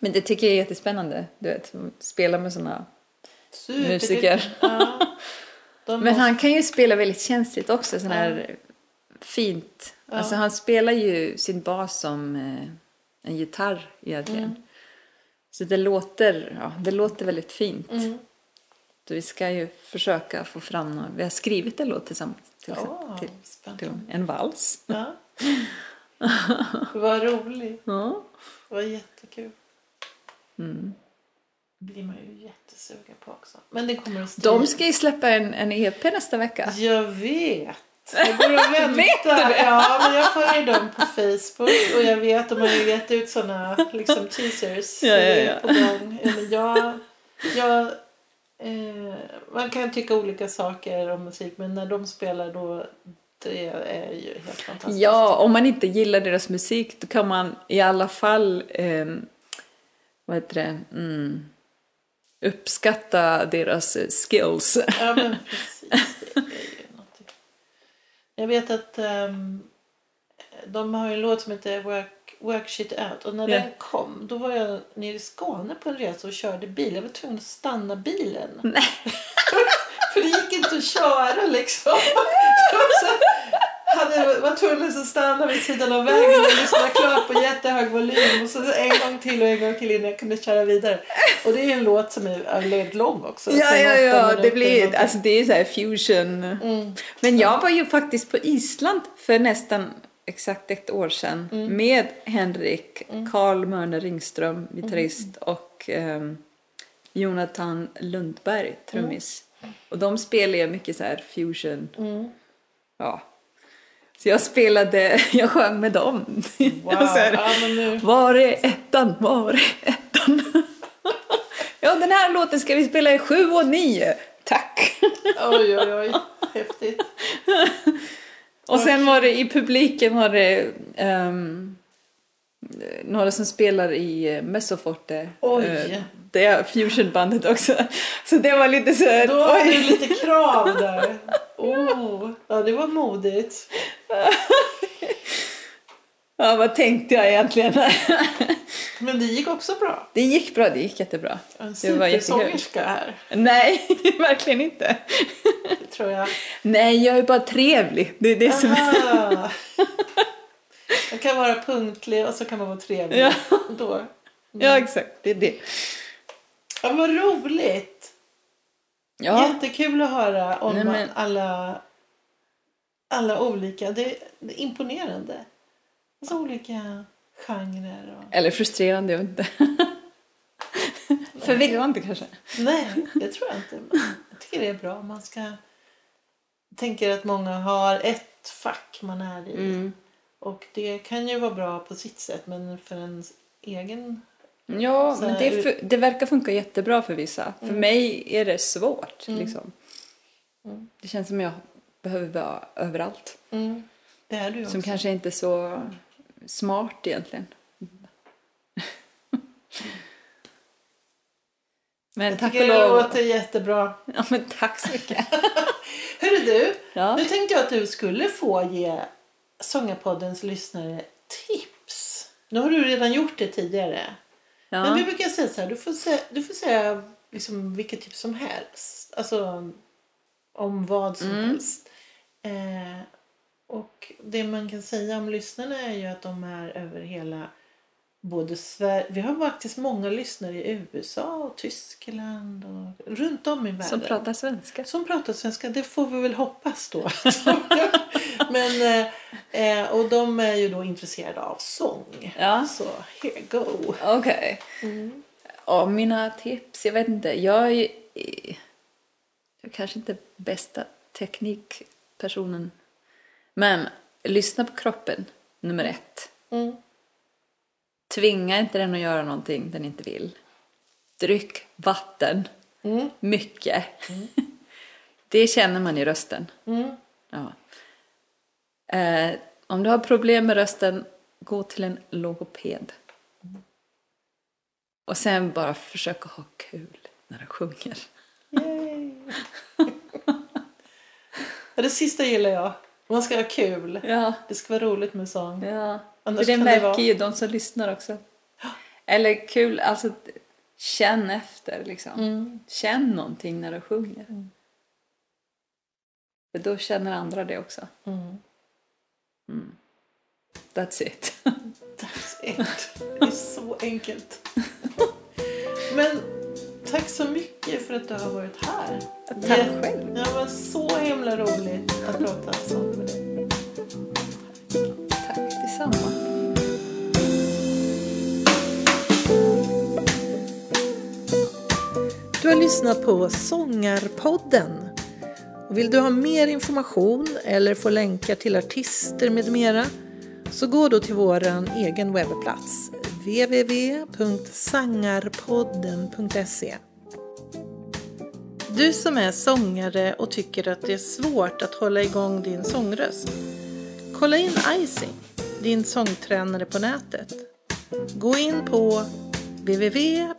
Men det tycker jag är jättespännande. Du vet, spela med såna Super. musiker. Ja. De Men måste- han kan ju spela väldigt känsligt också. Sån här fint. Alltså han spelar ju sin bas som eh, en gitarr egentligen. Så det låter, ja, det låter väldigt fint. Så vi ska ju försöka få fram några- Vi har skrivit en låt tillsammans. Till, Ja, till, till en vals. Ja. Vad roligt. Ja. Vad jättekul. Det blir man ju jättesugen på också. Men det kommer att De ska ju släppa en, en EP nästa vecka. Jag vet. Jag går och väntar. Ja, men jag följer dem på Facebook och jag vet de har ju gett ut såna liksom teasers. Ja, ja, ja. På gång. Jag, jag, eh, man kan tycka olika saker om musik men när de spelar då det är ju helt fantastiskt. Ja, om man inte gillar deras musik då kan man i alla fall ehm, vad heter det? Mm, uppskatta deras eh, skills. Ja, men precis. Det är ju någonting. Jag vet att ehm, de har en låt som heter Work, Work Shit Out. Och när Ja. den kom, då var jag nere i Skåne på en resa och körde bil. Jag var tvungen att stanna bilen. Nej. För det gick inte att köra liksom. Hade, var tvungen att stanna vid sidan av vägen och lyssna klart på jättehög volym. Och så en gång till och en gång till innan jag kunde köra vidare. Och det är en låt som är väldigt lång också. Ja, ja, ja, det blir, alltså det är så här fusion. Mm. Men jag var ju faktiskt på Island för nästan exakt ett år sedan Mm. med Henrik, Carl Mörner Ringström, gitarrist Mm. och ehm, Jonathan Lundberg, trummis. Mm. Och de spelar ju mycket så här fusion. Mm. Ja. Så jag spelade, jag sjöng med dem. Wow. Här, Ja, nu- Var är ettan, var är ettan? ja, den här låten ska vi spela i sju och nio. Tack! Oj, oj, oj. Häftigt. Och sen var det i publiken var det ehm, några som spelar i eh, Messoforte. Oj. Eh, det är fusionbandet också. Så det var lite så här, Då du oj. lite krav där. Oh, ja, det var modigt. Ja, vad tänkte jag egentligen? Men det gick också bra. det gick bra, det gick jättebra. En Det var supersångerska här, Nej, verkligen inte. tror jag. Nej, jag är bara trevlig. Det är det som är... Man kan vara punktlig och så kan man vara trevlig. Ja. Då. Ja, exakt. Det är det. Ja, vad roligt. Ja, Jättekul att höra om Nej, men- alla, alla olika. Det, det är imponerande. Alltså olika genrer. Och... eller frustrerande, jag vet inte. Förvirrande kanske. Nej, det tror jag inte. Jag tycker det är bra. Man ska... Tänker att många har ett fack man är i. Mm. Och det kan ju vara bra på sitt sätt men för ens egen... Ja, men det, fu- det verkar funka jättebra för vissa. För mig är det svårt. Liksom. Mm. Det känns som jag behöver vara överallt. Mm. Det är du också. Som kanske inte är så smart egentligen. Men Jag tack tycker det låter jättebra. Ja, men tack så mycket. Hörru du, Ja. nu tänkte jag att du skulle få ge Sångarpoddens lyssnare tips. Nu har du redan gjort det tidigare. Men vi Ja. brukar säga så här, du får säga, du får säga liksom vilket tips som helst. Alltså om vad som Mm. helst. Eh, och det man kan säga om lyssnarna är ju att de är över hela både Sverige, vi har faktiskt många lyssnare i USA och Tyskland och runt om i världen. Som pratar svenska. Som pratar svenska, det får vi väl hoppas då. Men, eh, eh, och de är ju då intresserade av sång. Ja. Så here go. Okej. Och mina tips, jag vet inte. Jag är, jag är kanske inte bästa teknikpersonen. Men lyssna på kroppen, nummer ett. Mm. Tvinga inte den att göra någonting den inte vill. Dryck vatten. Mm. Mycket. Det känner man i rösten. Mm. Ja. Eh, om du har problem med rösten, gå till en logoped. Och sen bara försöka ha kul när du sjunger. Yay. det sista gillar jag. Man ska ha kul. Ja, Det ska vara roligt med sång. ja. Annars För det märker vara- ju de som lyssnar också. Eller kul, alltså känn efter liksom. Mm. Känn någonting när du sjunger. För då känner andra det också. Mm. That's it. That's it. Det är så enkelt. Men tack så mycket för att du har varit här. Tack Jä- själv. Det var så himla roligt att prata sånt med dig. Tack detsamma. Du har lyssnat på Sångarpodden. Och vill du ha mer information eller få länkar till artister med mera så gå då till vår egen webbplats www.sangarpodden.se Du som är sångare och tycker att det är svårt att hålla igång din sångröst Kolla in Icing, din sångtränare på nätet. Gå in på www.icing.se